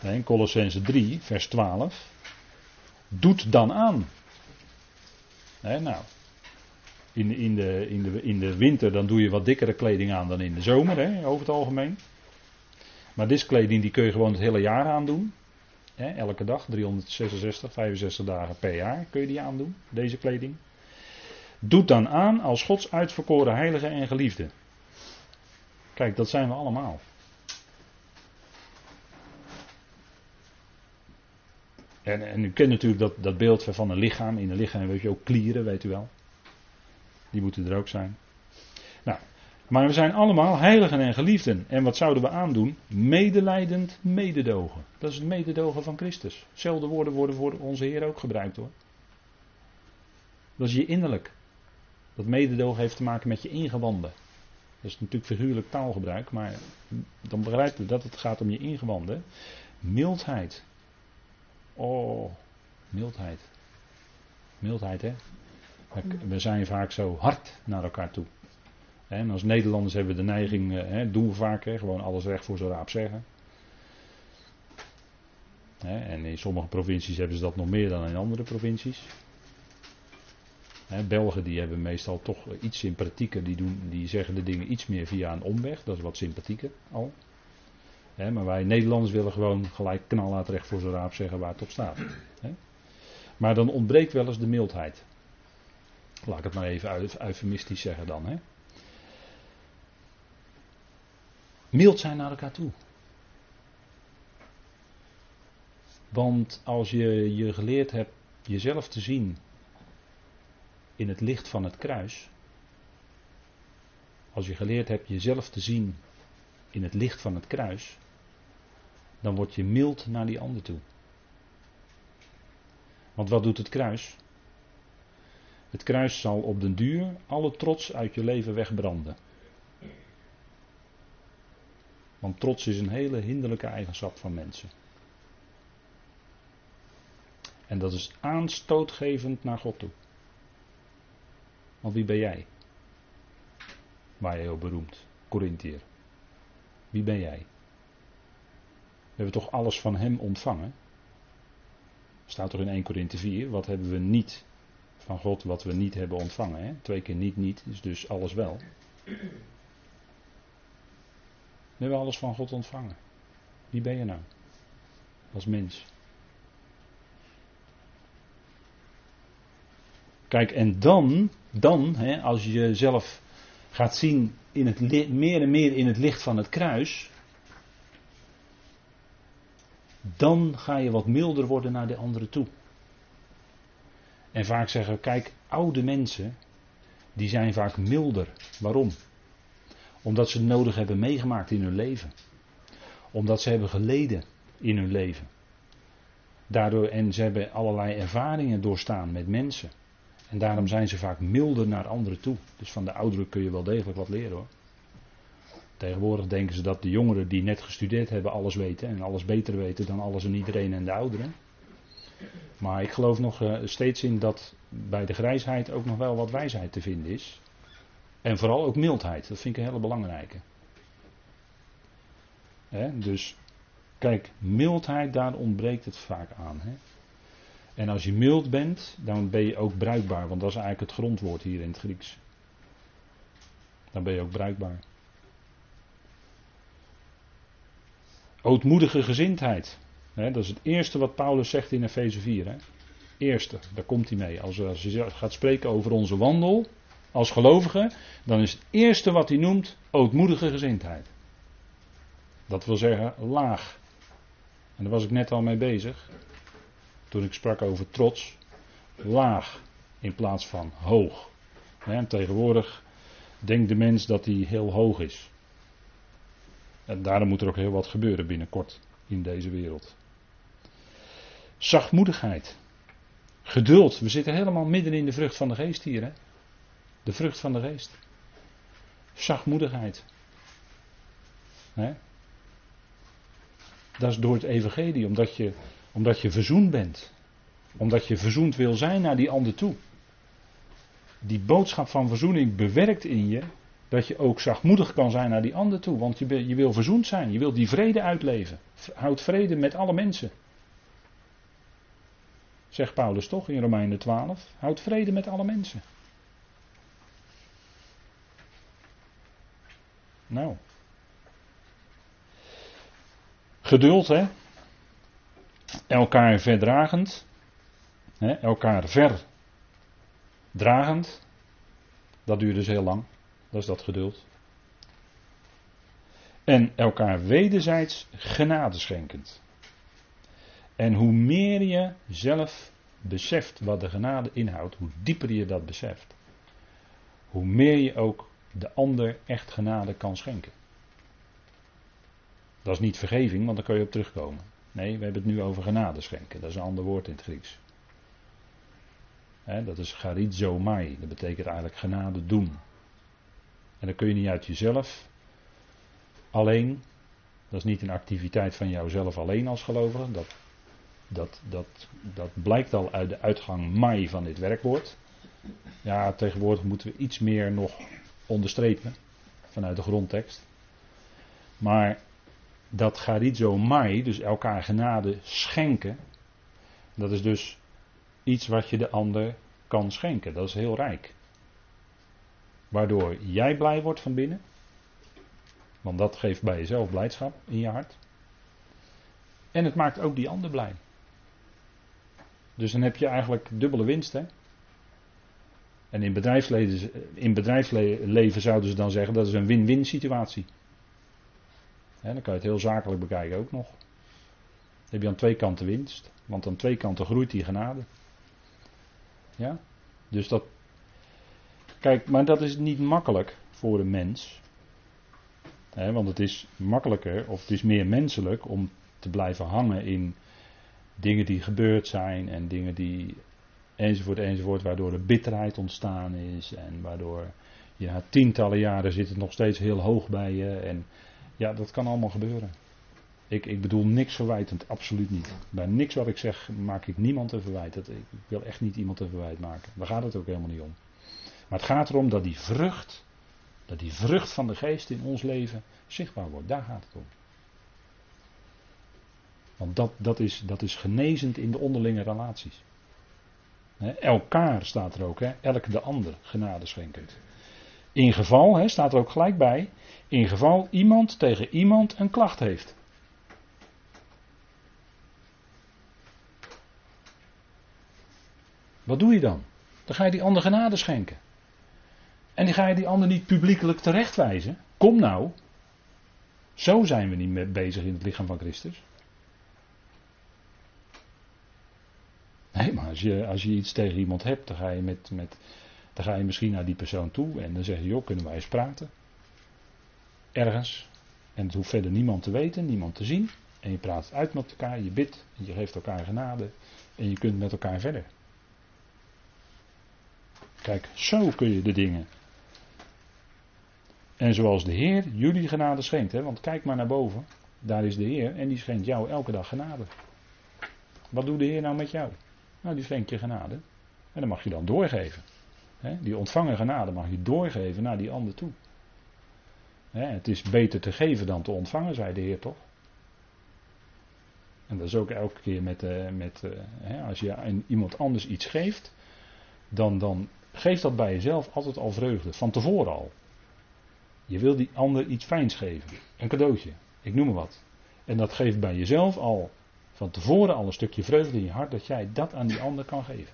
In Colossense 3, vers 12. Doet dan aan. nou, in, in, de, in, de, in de winter dan doe je wat dikkere kleding aan dan in de zomer, hè, over het algemeen. Maar deze kleding die kun je gewoon het hele jaar aandoen. Elke dag, 366, 65 dagen per jaar kun je die aandoen, deze kleding. Doet dan aan als Gods uitverkoren heilige en geliefde. Kijk, dat zijn we allemaal. En, en u kent natuurlijk dat, dat beeld van een lichaam. In een lichaam weet je ook klieren, weet u wel. Die moeten er ook zijn. Maar we zijn allemaal heiligen en geliefden. En wat zouden we aandoen? Medelijdend mededogen. Dat is het mededogen van Christus. Zelfde woorden worden voor onze Heer ook gebruikt hoor. Dat is je innerlijk. Dat mededogen heeft te maken met je ingewanden. Dat is natuurlijk figuurlijk taalgebruik, maar dan begrijpt u dat het gaat om je ingewanden. Mildheid. Oh, mildheid. Mildheid, hè? We zijn vaak zo hard naar elkaar toe. En als Nederlanders hebben we de neiging, eh, hè, doen we vaak, hè, gewoon alles recht voor zijn raap zeggen. En in sommige provincies hebben ze dat nog meer dan in andere provincies. Belgen die hebben meestal toch iets sympathieker, die, doen, die zeggen de dingen iets meer via een omweg, dat is wat sympathieker al. maar wij Nederlanders willen gewoon gelijk knalhaat recht voor zijn raap zeggen waar het op staat. Maar dan ontbreekt wel eens de mildheid. Laat ik het maar even eufemistisch zeggen dan. Hè. Mild zijn naar elkaar toe. Want als je je geleerd hebt jezelf te zien in het licht van het kruis. Als je geleerd hebt jezelf te zien in het licht van het kruis, dan word je mild naar die ander toe. Want wat doet het kruis? Het kruis zal op den duur alle trots uit je leven wegbranden. Want trots is een hele hinderlijke eigenschap van mensen. En dat is aanstootgevend naar God toe. Want wie ben jij? Waar je heel beroemd, Corinthiër. Wie ben jij? We hebben toch alles van hem ontvangen? Staat toch in 1 Korinthe 4, wat hebben we niet van God wat we niet hebben ontvangen? Hè? Twee keer niet, niet, is dus alles wel. We hebben alles van God ontvangen. Wie ben je nou? Als mens. Kijk, en dan, dan hè, als je jezelf gaat zien in het, meer en meer in het licht van het kruis, dan ga je wat milder worden naar de anderen toe. En vaak zeggen, kijk, oude mensen, die zijn vaak milder. Waarom? Omdat ze nodig hebben meegemaakt in hun leven. Omdat ze hebben geleden in hun leven. Daardoor, en ze hebben allerlei ervaringen doorstaan met mensen. En daarom zijn ze vaak milder naar anderen toe. Dus van de ouderen kun je wel degelijk wat leren hoor. Tegenwoordig denken ze dat de jongeren die net gestudeerd hebben alles weten en alles beter weten dan alles en iedereen en de ouderen. Maar ik geloof nog eh, steeds in dat bij de grijsheid ook nog wel wat wijsheid te vinden is. En vooral ook mildheid, dat vind ik een hele belangrijke. dus kijk, mildheid, daar ontbreekt het vaak aan. En als je mild bent, dan ben je ook bruikbaar, want dat is eigenlijk het grondwoord hier in het Grieks. Dan ben je ook bruikbaar. Ootmoedige gezindheid. dat is het eerste wat Paulus zegt in Efeze 4. Hè. Eerste, daar komt hij mee. Als, als hij gaat spreken over onze wandel als gelovige, dan is het eerste wat hij noemt ootmoedige gezindheid. Dat wil zeggen laag. En daar was ik net al mee bezig toen ik sprak over trots, laag in plaats van hoog. En tegenwoordig denkt de mens dat hij heel hoog is. En daarom moet er ook heel wat gebeuren binnenkort in deze wereld. Zachtmoedigheid. Geduld. We zitten helemaal midden in de vrucht van de geest hier. Hè? De vrucht van de geest. Zachtmoedigheid. Dat is door het evangelie, omdat je omdat je verzoend bent. Omdat je verzoend wil zijn naar die ander toe. Die boodschap van verzoening bewerkt in je dat je ook zachtmoedig kan zijn naar die ander toe. Want je, je wil verzoend zijn. Je wil die vrede uitleven. Houd vrede met alle mensen. Zegt Paulus toch in Romeinen 12. Houd vrede met alle mensen. Nou. Geduld, hè? Elkaar verdragend. Hè? Elkaar verdragend. Dat duurt dus heel lang. Dat is dat geduld. En elkaar wederzijds genade schenkend. En hoe meer je zelf beseft wat de genade inhoudt, hoe dieper je dat beseft, hoe meer je ook de ander echt genade kan schenken. Dat is niet vergeving, want daar kun je op terugkomen. Nee, we hebben het nu over genade schenken. Dat is een ander woord in het Grieks. dat is charizomai. Dat betekent eigenlijk genade doen. En dat kun je niet uit jezelf alleen. Dat is niet een activiteit van jouzelf alleen als gelovige. Dat, dat, dat, dat blijkt al uit de uitgang mai van dit werkwoord. Ja, tegenwoordig moeten we iets meer nog onderstrepen vanuit de grondtekst. Maar dat charizo mai, dus elkaar genade schenken, dat is dus iets wat je de ander kan schenken. Dat is heel rijk. Waardoor jij blij wordt van binnen. Want dat geeft bij jezelf blijdschap in je hart. En het maakt ook die ander blij. Dus dan heb je eigenlijk dubbele winst. Hè? En in bedrijfsleven, in bedrijfsleven zouden ze dan zeggen dat is een win-win situatie. dan kan je het heel zakelijk bekijken ook nog. Dan heb je aan twee kanten winst. Want aan twee kanten groeit die genade. Ja? Dus dat. Kijk, maar dat is niet makkelijk voor een mens. want het is makkelijker, of het is meer menselijk om te blijven hangen in dingen die gebeurd zijn en dingen die enzovoort enzovoort, waardoor er bitterheid ontstaan is en waardoor ja, tientallen jaren zit het nog steeds heel hoog bij je en ja, dat kan allemaal gebeuren. Ik, ik bedoel niks verwijtend, absoluut niet. Bij niks wat ik zeg maak ik niemand een verwijt. ik wil echt niet iemand een verwijt maken. Daar gaat het ook helemaal niet om. Maar het gaat erom dat die vrucht, dat die vrucht van de geest in ons leven zichtbaar wordt. Daar gaat het om. Want dat, dat, is, dat is genezend in de onderlinge relaties. Elkaar staat er ook, he, elk de ander genade schenkend. In geval, he, staat er ook gelijk bij, in geval iemand tegen iemand een klacht heeft. Wat doe je dan? Dan ga je die ander genade schenken. En dan ga je die ander niet publiekelijk terechtwijzen. Kom nou. Zo zijn we niet mee bezig in het lichaam van Christus. Nee, maar als je, als je iets tegen iemand hebt, dan ga, je met, met, dan ga je misschien naar die persoon toe en dan zeg je, joh, kunnen wij eens praten? Ergens. En het hoeft verder niemand te weten, niemand te zien. En je praat uit met elkaar, je bidt, je geeft elkaar genade en je kunt met elkaar verder. Kijk, zo kun je de dingen. En zoals de Heer jullie genade schenkt, hè, want kijk maar naar boven, daar is de Heer en die schenkt jou elke dag genade. Wat doet de Heer nou met jou? Nou, die schenkt je genade. En dat mag je dan doorgeven. die ontvangen genade mag je doorgeven naar die ander toe. het is beter te geven dan te ontvangen, zei de Heer toch? En dat is ook elke keer met, uh, met uh, als je aan iemand anders iets geeft, dan, dan geeft dat bij jezelf altijd al vreugde, van tevoren al. Je wil die ander iets fijns geven, een cadeautje, ik noem maar wat. En dat geeft bij jezelf al van tevoren al een stukje vreugde in je hart dat jij dat aan die ander kan geven.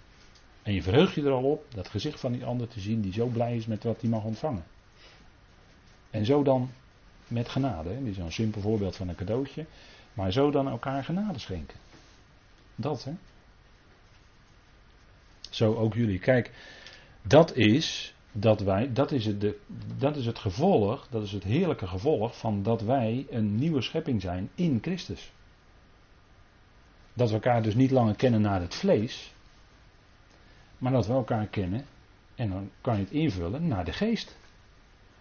En je verheugt je er al op dat gezicht van die ander te zien die zo blij is met wat hij mag ontvangen. En zo dan met genade. Dit is een simpel voorbeeld van een cadeautje. Maar zo dan elkaar genade schenken. Dat hè. Zo ook jullie. Kijk, dat is dat wij, dat is, het, de, dat is het gevolg, dat is het heerlijke gevolg van dat wij een nieuwe schepping zijn in Christus. Dat we elkaar dus niet langer kennen naar het vlees, maar dat we elkaar kennen, en dan kan je het invullen naar de geest.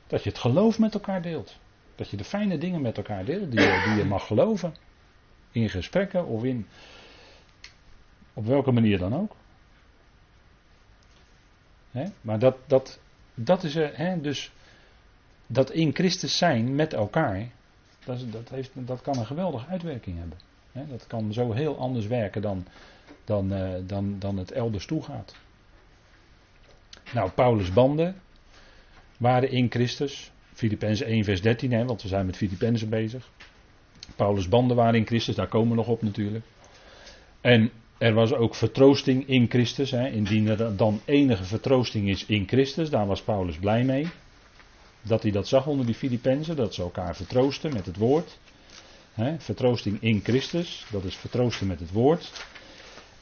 Dat je het geloof met elkaar deelt. Dat je de fijne dingen met elkaar deelt die je, die je mag geloven. In gesprekken of in. op welke manier dan ook. maar dat, dat, dat is er, dus dat in Christus zijn met elkaar, dat, dat, heeft, dat kan een geweldige uitwerking hebben. Dat kan zo heel anders werken dan, dan, uh, dan, dan het elders toe gaat. Nou, Paulus' banden waren in Christus. Filippenzen 1 vers 13, hè, want we zijn met Filippenzen bezig. Paulus' banden waren in Christus, daar komen we nog op natuurlijk. En er was ook vertroosting in Christus. Hè, indien er dan enige vertroosting is in Christus, daar was Paulus blij mee. Dat hij dat zag onder die Filippenzen, dat ze elkaar vertroosten met het woord. Vertroosting in Christus, dat is vertroosten met het woord.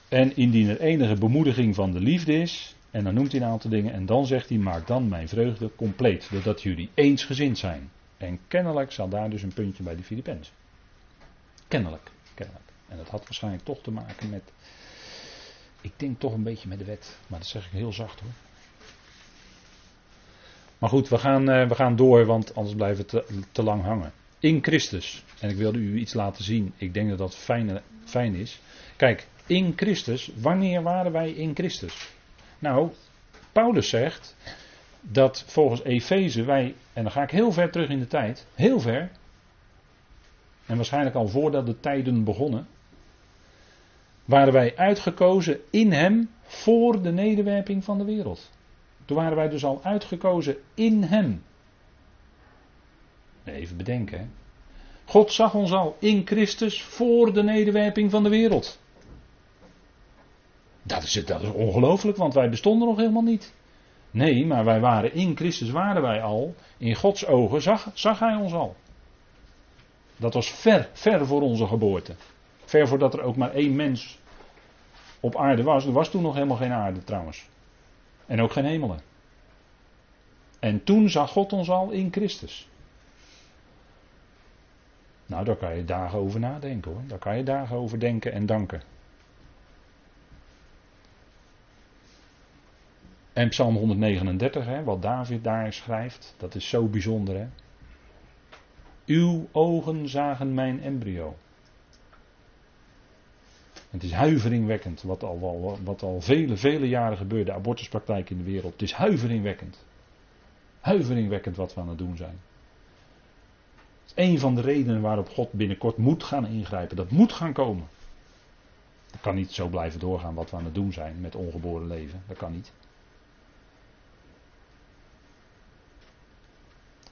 En indien er enige bemoediging van de liefde is, en dan noemt hij een aantal dingen, en dan zegt hij: Maak dan mijn vreugde compleet, doordat jullie eensgezind zijn. En kennelijk zal daar dus een puntje bij die Filippenzen. Kennelijk, kennelijk. En dat had waarschijnlijk toch te maken met. Ik denk toch een beetje met de wet. Maar dat zeg ik heel zacht hoor. Maar goed, we gaan, uh, we gaan door, want anders blijven we te, te, lang hangen. In Christus. En ik wilde u iets laten zien. Ik denk dat dat fijn, fijn is. Kijk, in Christus. Wanneer waren wij in Christus? Nou, Paulus zegt dat volgens Efeze wij, en dan ga ik heel ver terug in de tijd, heel ver, en waarschijnlijk al voordat de tijden begonnen, waren wij uitgekozen in Hem voor de nederwerping van de wereld. Toen waren wij dus al uitgekozen in Hem. Even bedenken. God zag ons al in Christus voor de nederwerping van de wereld. Dat is, dat is ongelooflijk, want wij bestonden nog helemaal niet. Nee, maar wij waren in Christus, waren wij al. In Gods ogen zag, zag Hij ons al. Dat was ver, ver voor onze geboorte. Ver voordat er ook maar één mens op aarde was. Er was toen nog helemaal geen aarde trouwens. En ook geen hemelen. En toen zag God ons al in Christus. Nou, daar kan je dagen over nadenken hoor. Daar kan je dagen over denken en danken. En Psalm 139, hè, wat David daar schrijft, dat is zo bijzonder. Hè? Uw ogen zagen mijn embryo. Het is huiveringwekkend wat al, wat al vele, vele jaren gebeurt, de abortuspraktijk in de wereld. Het is huiveringwekkend. Huiveringwekkend wat we aan het doen zijn. Is een van de redenen waarop God binnenkort moet gaan ingrijpen. Dat moet gaan komen. Dat kan niet zo blijven doorgaan wat we aan het doen zijn met ongeboren leven. Dat kan niet.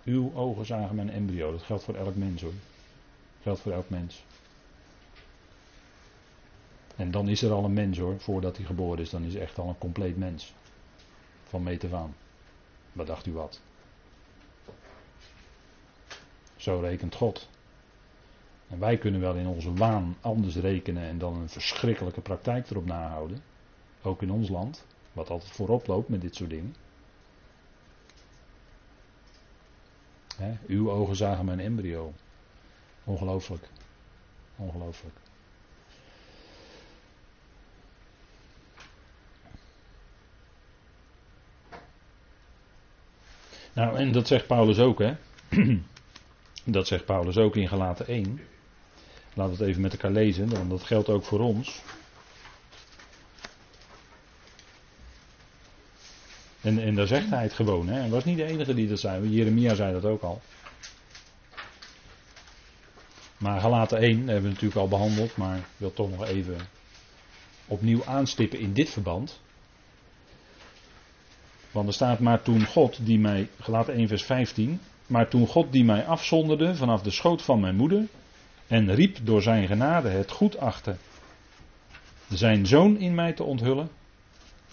Uw ogen zagen mijn embryo. Dat geldt voor elk mens hoor. Dat geldt voor elk mens. En dan is er al een mens hoor, voordat hij geboren is. Dan is echt al een compleet mens. Van meet af aan. Wat dacht u wat? Zo rekent God. En wij kunnen wel in onze waan anders rekenen en dan een verschrikkelijke praktijk erop nahouden. Ook in ons land, wat altijd voorop loopt met dit soort dingen. uw ogen zagen mijn embryo. Ongelooflijk. Ongelooflijk. Nou, en dat zegt Paulus ook, hè? <clears throat> dat zegt Paulus ook in Galaten 1. Laten we het even met elkaar lezen, want dat geldt ook voor ons. En, en daar zegt hij het gewoon. Hè. Hij was niet de enige die dat zei. Jeremia zei dat ook al. Maar Galaten 1 hebben we natuurlijk al behandeld. Maar ik wil toch nog even opnieuw aanstippen in dit verband. Want er staat maar toen God die mij, Galaten 1 vers 15. Maar toen God die mij afzonderde vanaf de schoot van mijn moeder. En riep door zijn genade het goed achter zijn zoon in mij te onthullen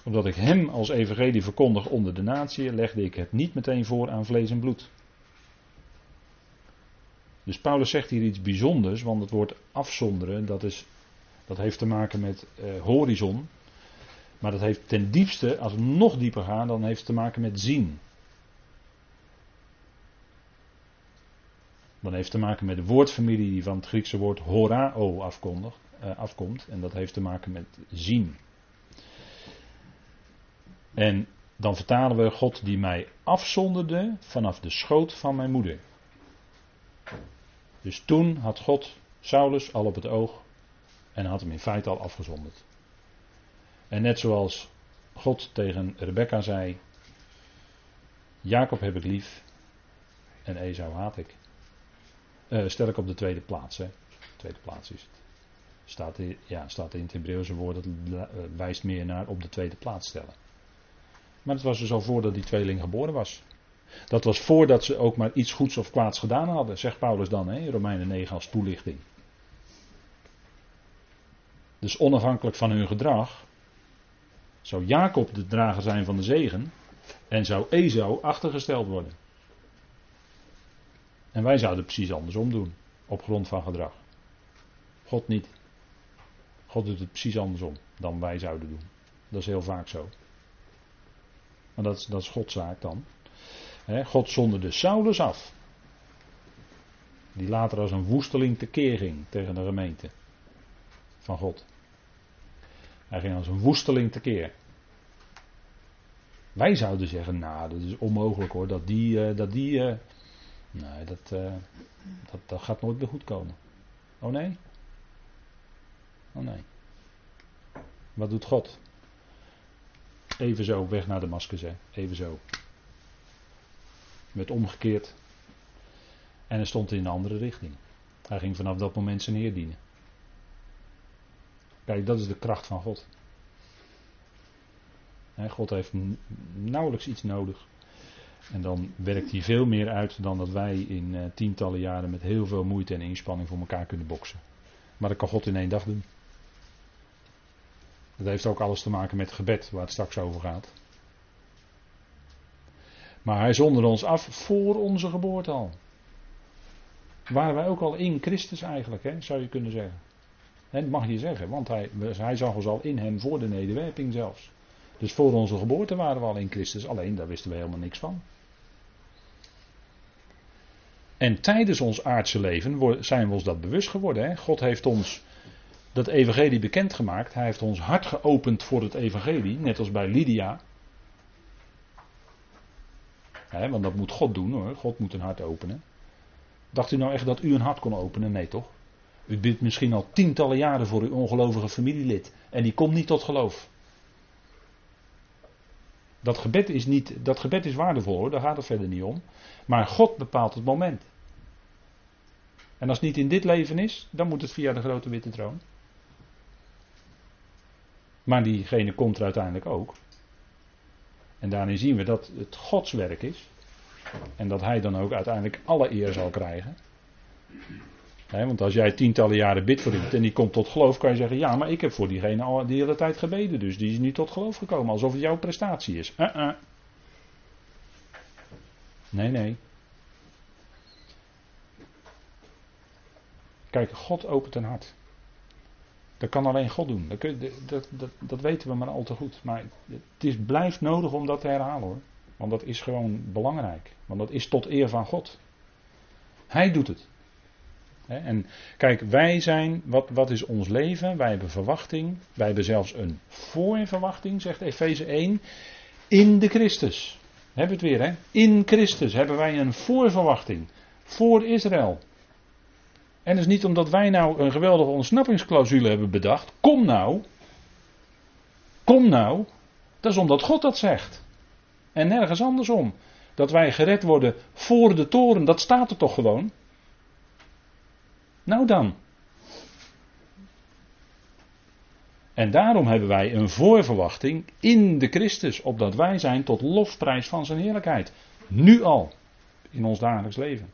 omdat ik hem als evangelie verkondig onder de natie, legde ik het niet meteen voor aan vlees en bloed. Dus Paulus zegt hier iets bijzonders, want het woord afzonderen, dat, is, dat heeft te maken met uh, horizon. Maar dat heeft ten diepste, als we nog dieper gaan, dan heeft het te maken met zien. Dan heeft te maken met de woordfamilie die van het Griekse woord horao uh, afkomt. En dat heeft te maken met zien. En dan vertalen we God die mij afzonderde vanaf de schoot van mijn moeder. Dus toen had God Saulus al op het oog en had hem in feite al afgezonderd. En net zoals God tegen Rebecca zei: Jacob heb ik lief, En Esau haat ik. Uh, sterk op de tweede plaats. Hè. Tweede plaats is het. Staat, ja, staat in het Hebreeuwse woord, dat wijst meer naar op de tweede plaats stellen. Maar het was dus al voordat die tweeling geboren was. Dat was voordat ze ook maar iets goeds of kwaads gedaan hadden, zegt Paulus dan hè, in Romeinen 9 als toelichting. Dus onafhankelijk van hun gedrag zou Jacob de drager zijn van de zegen en zou Esau achtergesteld worden. En wij zouden precies andersom doen, op grond van gedrag. God niet. God doet het precies andersom dan wij zouden doen. Dat is heel vaak zo. Maar dat, dat is Gods zaak dan. God zonderde Saulus af. Die later als een woesteling tekeer ging tegen de gemeente van God. Hij ging als een woesteling tekeer. Wij zouden zeggen, nou, dat is onmogelijk hoor, dat die, uh, dat die, uh, nee, dat, uh, dat, dat gaat nooit meer goed komen. Oh nee? Oh nee. Wat doet God? Even zo, weg naar Damascus, hè. Even zo. Werd omgekeerd. En hij stond in een andere richting. Hij ging vanaf dat moment zijn Heer dienen. Kijk, dat is de kracht van God. God heeft nauwelijks iets nodig. En dan werkt hij veel meer uit dan dat wij in uh, tientallen jaren met heel veel moeite en inspanning voor elkaar kunnen boksen. Maar dat kan God in één dag doen. Dat heeft ook alles te maken met gebed, waar het straks over gaat. Maar hij zonderde ons af voor onze geboorte al. Waren wij ook al in Christus eigenlijk, hè, zou je kunnen zeggen. dat mag je zeggen, want hij, hij zag ons al in hem voor de nederwerping zelfs. Dus voor onze geboorte waren we al in Christus, alleen daar wisten we helemaal niks van. En tijdens ons aardse leven zijn we ons dat bewust geworden. Hè? God heeft ons dat evangelie bekendgemaakt. Hij heeft ons hart geopend voor het evangelie, net als bij Lydia. want dat moet God doen hoor. God moet een hart openen. Dacht u nou echt dat u een hart kon openen? Nee toch? U bidt misschien al tientallen jaren voor uw ongelovige familielid. En die komt niet tot geloof. Dat gebed is, niet, dat gebed is waardevol hoor, daar gaat het verder niet om. Maar God bepaalt het moment. En als het niet in dit leven is, dan moet het via de grote witte troon. Maar diegene komt er uiteindelijk ook. En daarin zien we dat het Gods werk is. En dat hij dan ook uiteindelijk alle eer zal krijgen. want als jij tientallen jaren bidt voor iemand en die komt tot geloof, kan je zeggen: Ja, maar ik heb voor diegene al de hele tijd gebeden, dus die is niet tot geloof gekomen, alsof het jouw prestatie is. Uh -uh. Nee, nee. Kijk, God opent een hart. Dat kan alleen God doen. Dat, dat, dat, dat, weten we maar al te goed. Maar het is, blijft nodig om dat te herhalen hoor. Want dat is gewoon belangrijk. Want dat is tot eer van God. Hij doet het. En kijk, wij zijn, wat, wat is ons leven? Wij hebben verwachting. Wij hebben zelfs een voorverwachting, zegt Efeze 1. In de Christus. Hebben we het weer, hè? In Christus hebben wij een voorverwachting. Voor Israël. En is niet omdat wij nou een geweldige ontsnappingsclausule hebben bedacht. Kom nou. Kom nou. Dat is omdat God dat zegt. En nergens andersom. Dat wij gered worden voor de toren, dat staat er toch gewoon. Nou dan. En daarom hebben wij een voorverwachting in de Christus, opdat wij zijn tot lofprijs van zijn heerlijkheid. Nu al, in ons dagelijks leven.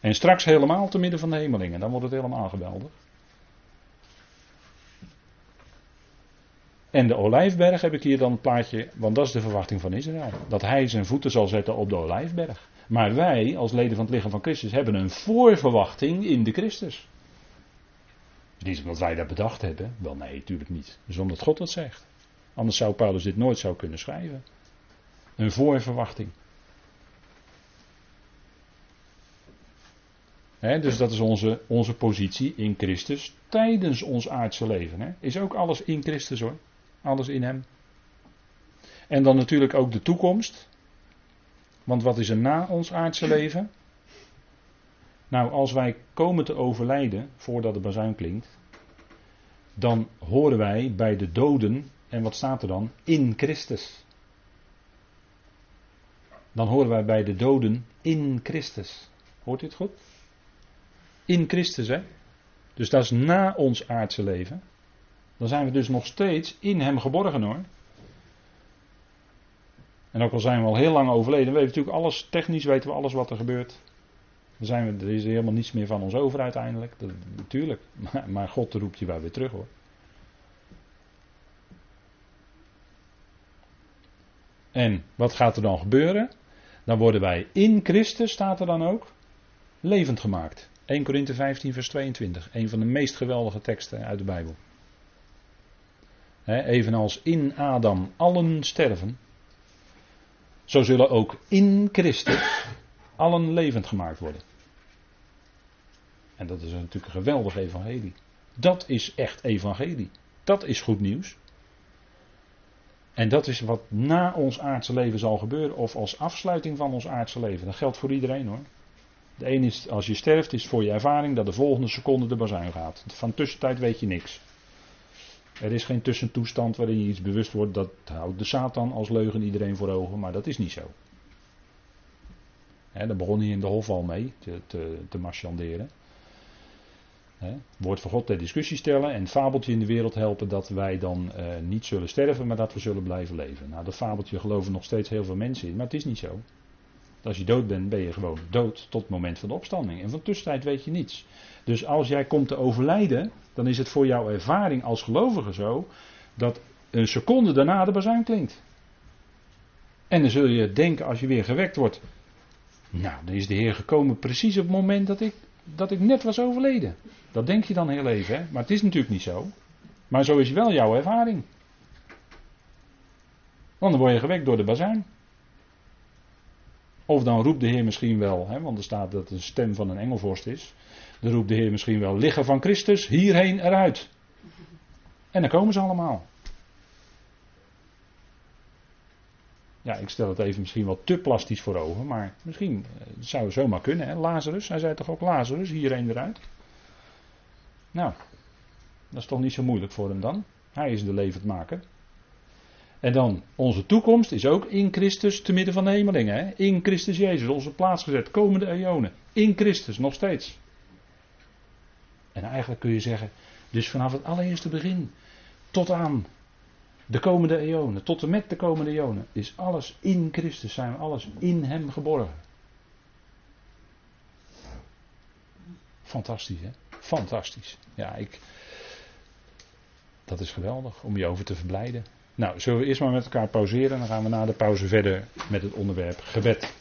En straks helemaal te midden van de hemelingen, dan wordt het helemaal geweldig. En de olijfberg heb ik hier dan een plaatje, want dat is de verwachting van Israël. Dat hij zijn voeten zal zetten op de olijfberg. Maar wij, als leden van het lichaam van Christus, hebben een voorverwachting in de Christus. Niet omdat wij dat bedacht hebben. Wel nee, natuurlijk niet. Dus omdat God dat zegt. Anders zou Paulus dit nooit zou kunnen schrijven. Een voorverwachting. Dus dat is onze, onze positie in Christus tijdens ons aardse leven. Is ook alles in Christus hoor. Alles in Hem. En dan natuurlijk ook de toekomst. Want wat is er na ons aardse leven? Nou, als wij komen te overlijden voordat de bazuin klinkt, dan horen wij bij de doden, en wat staat er dan? In Christus. dan horen wij bij de doden in Christus. Hoort u het goed? In Christus, hè? Dus dat is na ons aardse leven. Dan zijn we dus nog steeds in Hem geborgen hoor. En ook al zijn we al heel lang overleden, weten we natuurlijk alles, technisch weten we alles wat er gebeurt. Dan zijn we, er is helemaal niets meer van ons over uiteindelijk. Dat, natuurlijk. <laughs> Maar, maar God roept je wel weer terug hoor. En wat gaat er dan gebeuren? Dan worden wij in Christus, staat er dan ook, levend gemaakt. 1 Korinthe 15, vers 22. Een van de meest geweldige teksten uit de Bijbel. evenals in Adam allen sterven, zo zullen ook in Christus allen levend gemaakt worden. En dat is natuurlijk een geweldig evangelie. Dat is echt evangelie. Dat is goed nieuws. En dat is wat na ons aardse leven zal gebeuren, of als afsluiting van ons aardse leven. Dat geldt voor iedereen hoor. De een is, als je sterft, is het voor je ervaring dat de volgende seconde de bazuin gaat. Van tussentijd weet je niks. Er is geen tussentoestand waarin je iets bewust wordt. Dat houdt de Satan als leugen iedereen voor ogen, maar dat is niet zo. He, daar begon hij in de hof al mee te, te, te marchanderen. woord van God ter discussie stellen en fabeltje in de wereld helpen dat wij dan uh, niet zullen sterven, maar dat we zullen blijven leven. Nou, dat fabeltje geloven nog steeds heel veel mensen in, maar het is niet zo. Als je dood bent, ben je gewoon dood tot het moment van de opstanding. En van tussentijd weet je niets. Dus als jij komt te overlijden, dan is het voor jouw ervaring als gelovige zo dat een seconde daarna de bazuin klinkt. En dan zul je denken als je weer gewekt wordt. Nou, dan is de Heer gekomen precies op het moment dat ik, dat ik net was overleden. Dat denk je dan heel even, hè? maar het is natuurlijk niet zo. Maar zo is wel jouw ervaring. Want dan word je gewekt door de bazuin. Of dan roept de Heer misschien wel, hè, want er staat dat een stem van een engelvorst is. Dan roept de Heer misschien wel, liggen van Christus, hierheen, eruit. En dan komen ze allemaal. Ja, ik stel het even misschien wat te plastisch voor ogen, maar misschien eh, zou het zomaar kunnen. Hè? Lazarus, hij zei toch ook Lazarus, hierheen eruit. Nou, dat is toch niet zo moeilijk voor hem dan. Hij is de levendmaker. En dan onze toekomst is ook in Christus te midden van de hemelingen. Hè? In Christus Jezus, onze plaats gezet, komende eonen. In Christus, nog steeds. En eigenlijk kun je zeggen, dus vanaf het allereerste begin tot aan de komende eonen, tot en met de komende eonen, is alles in Christus, zijn we alles in Hem geborgen. Fantastisch, hè? Fantastisch. Ja, ik. Dat is geweldig om je over te verblijden. Nou, zullen we eerst maar met elkaar pauzeren. Dan gaan we na de pauze verder met het onderwerp gebed.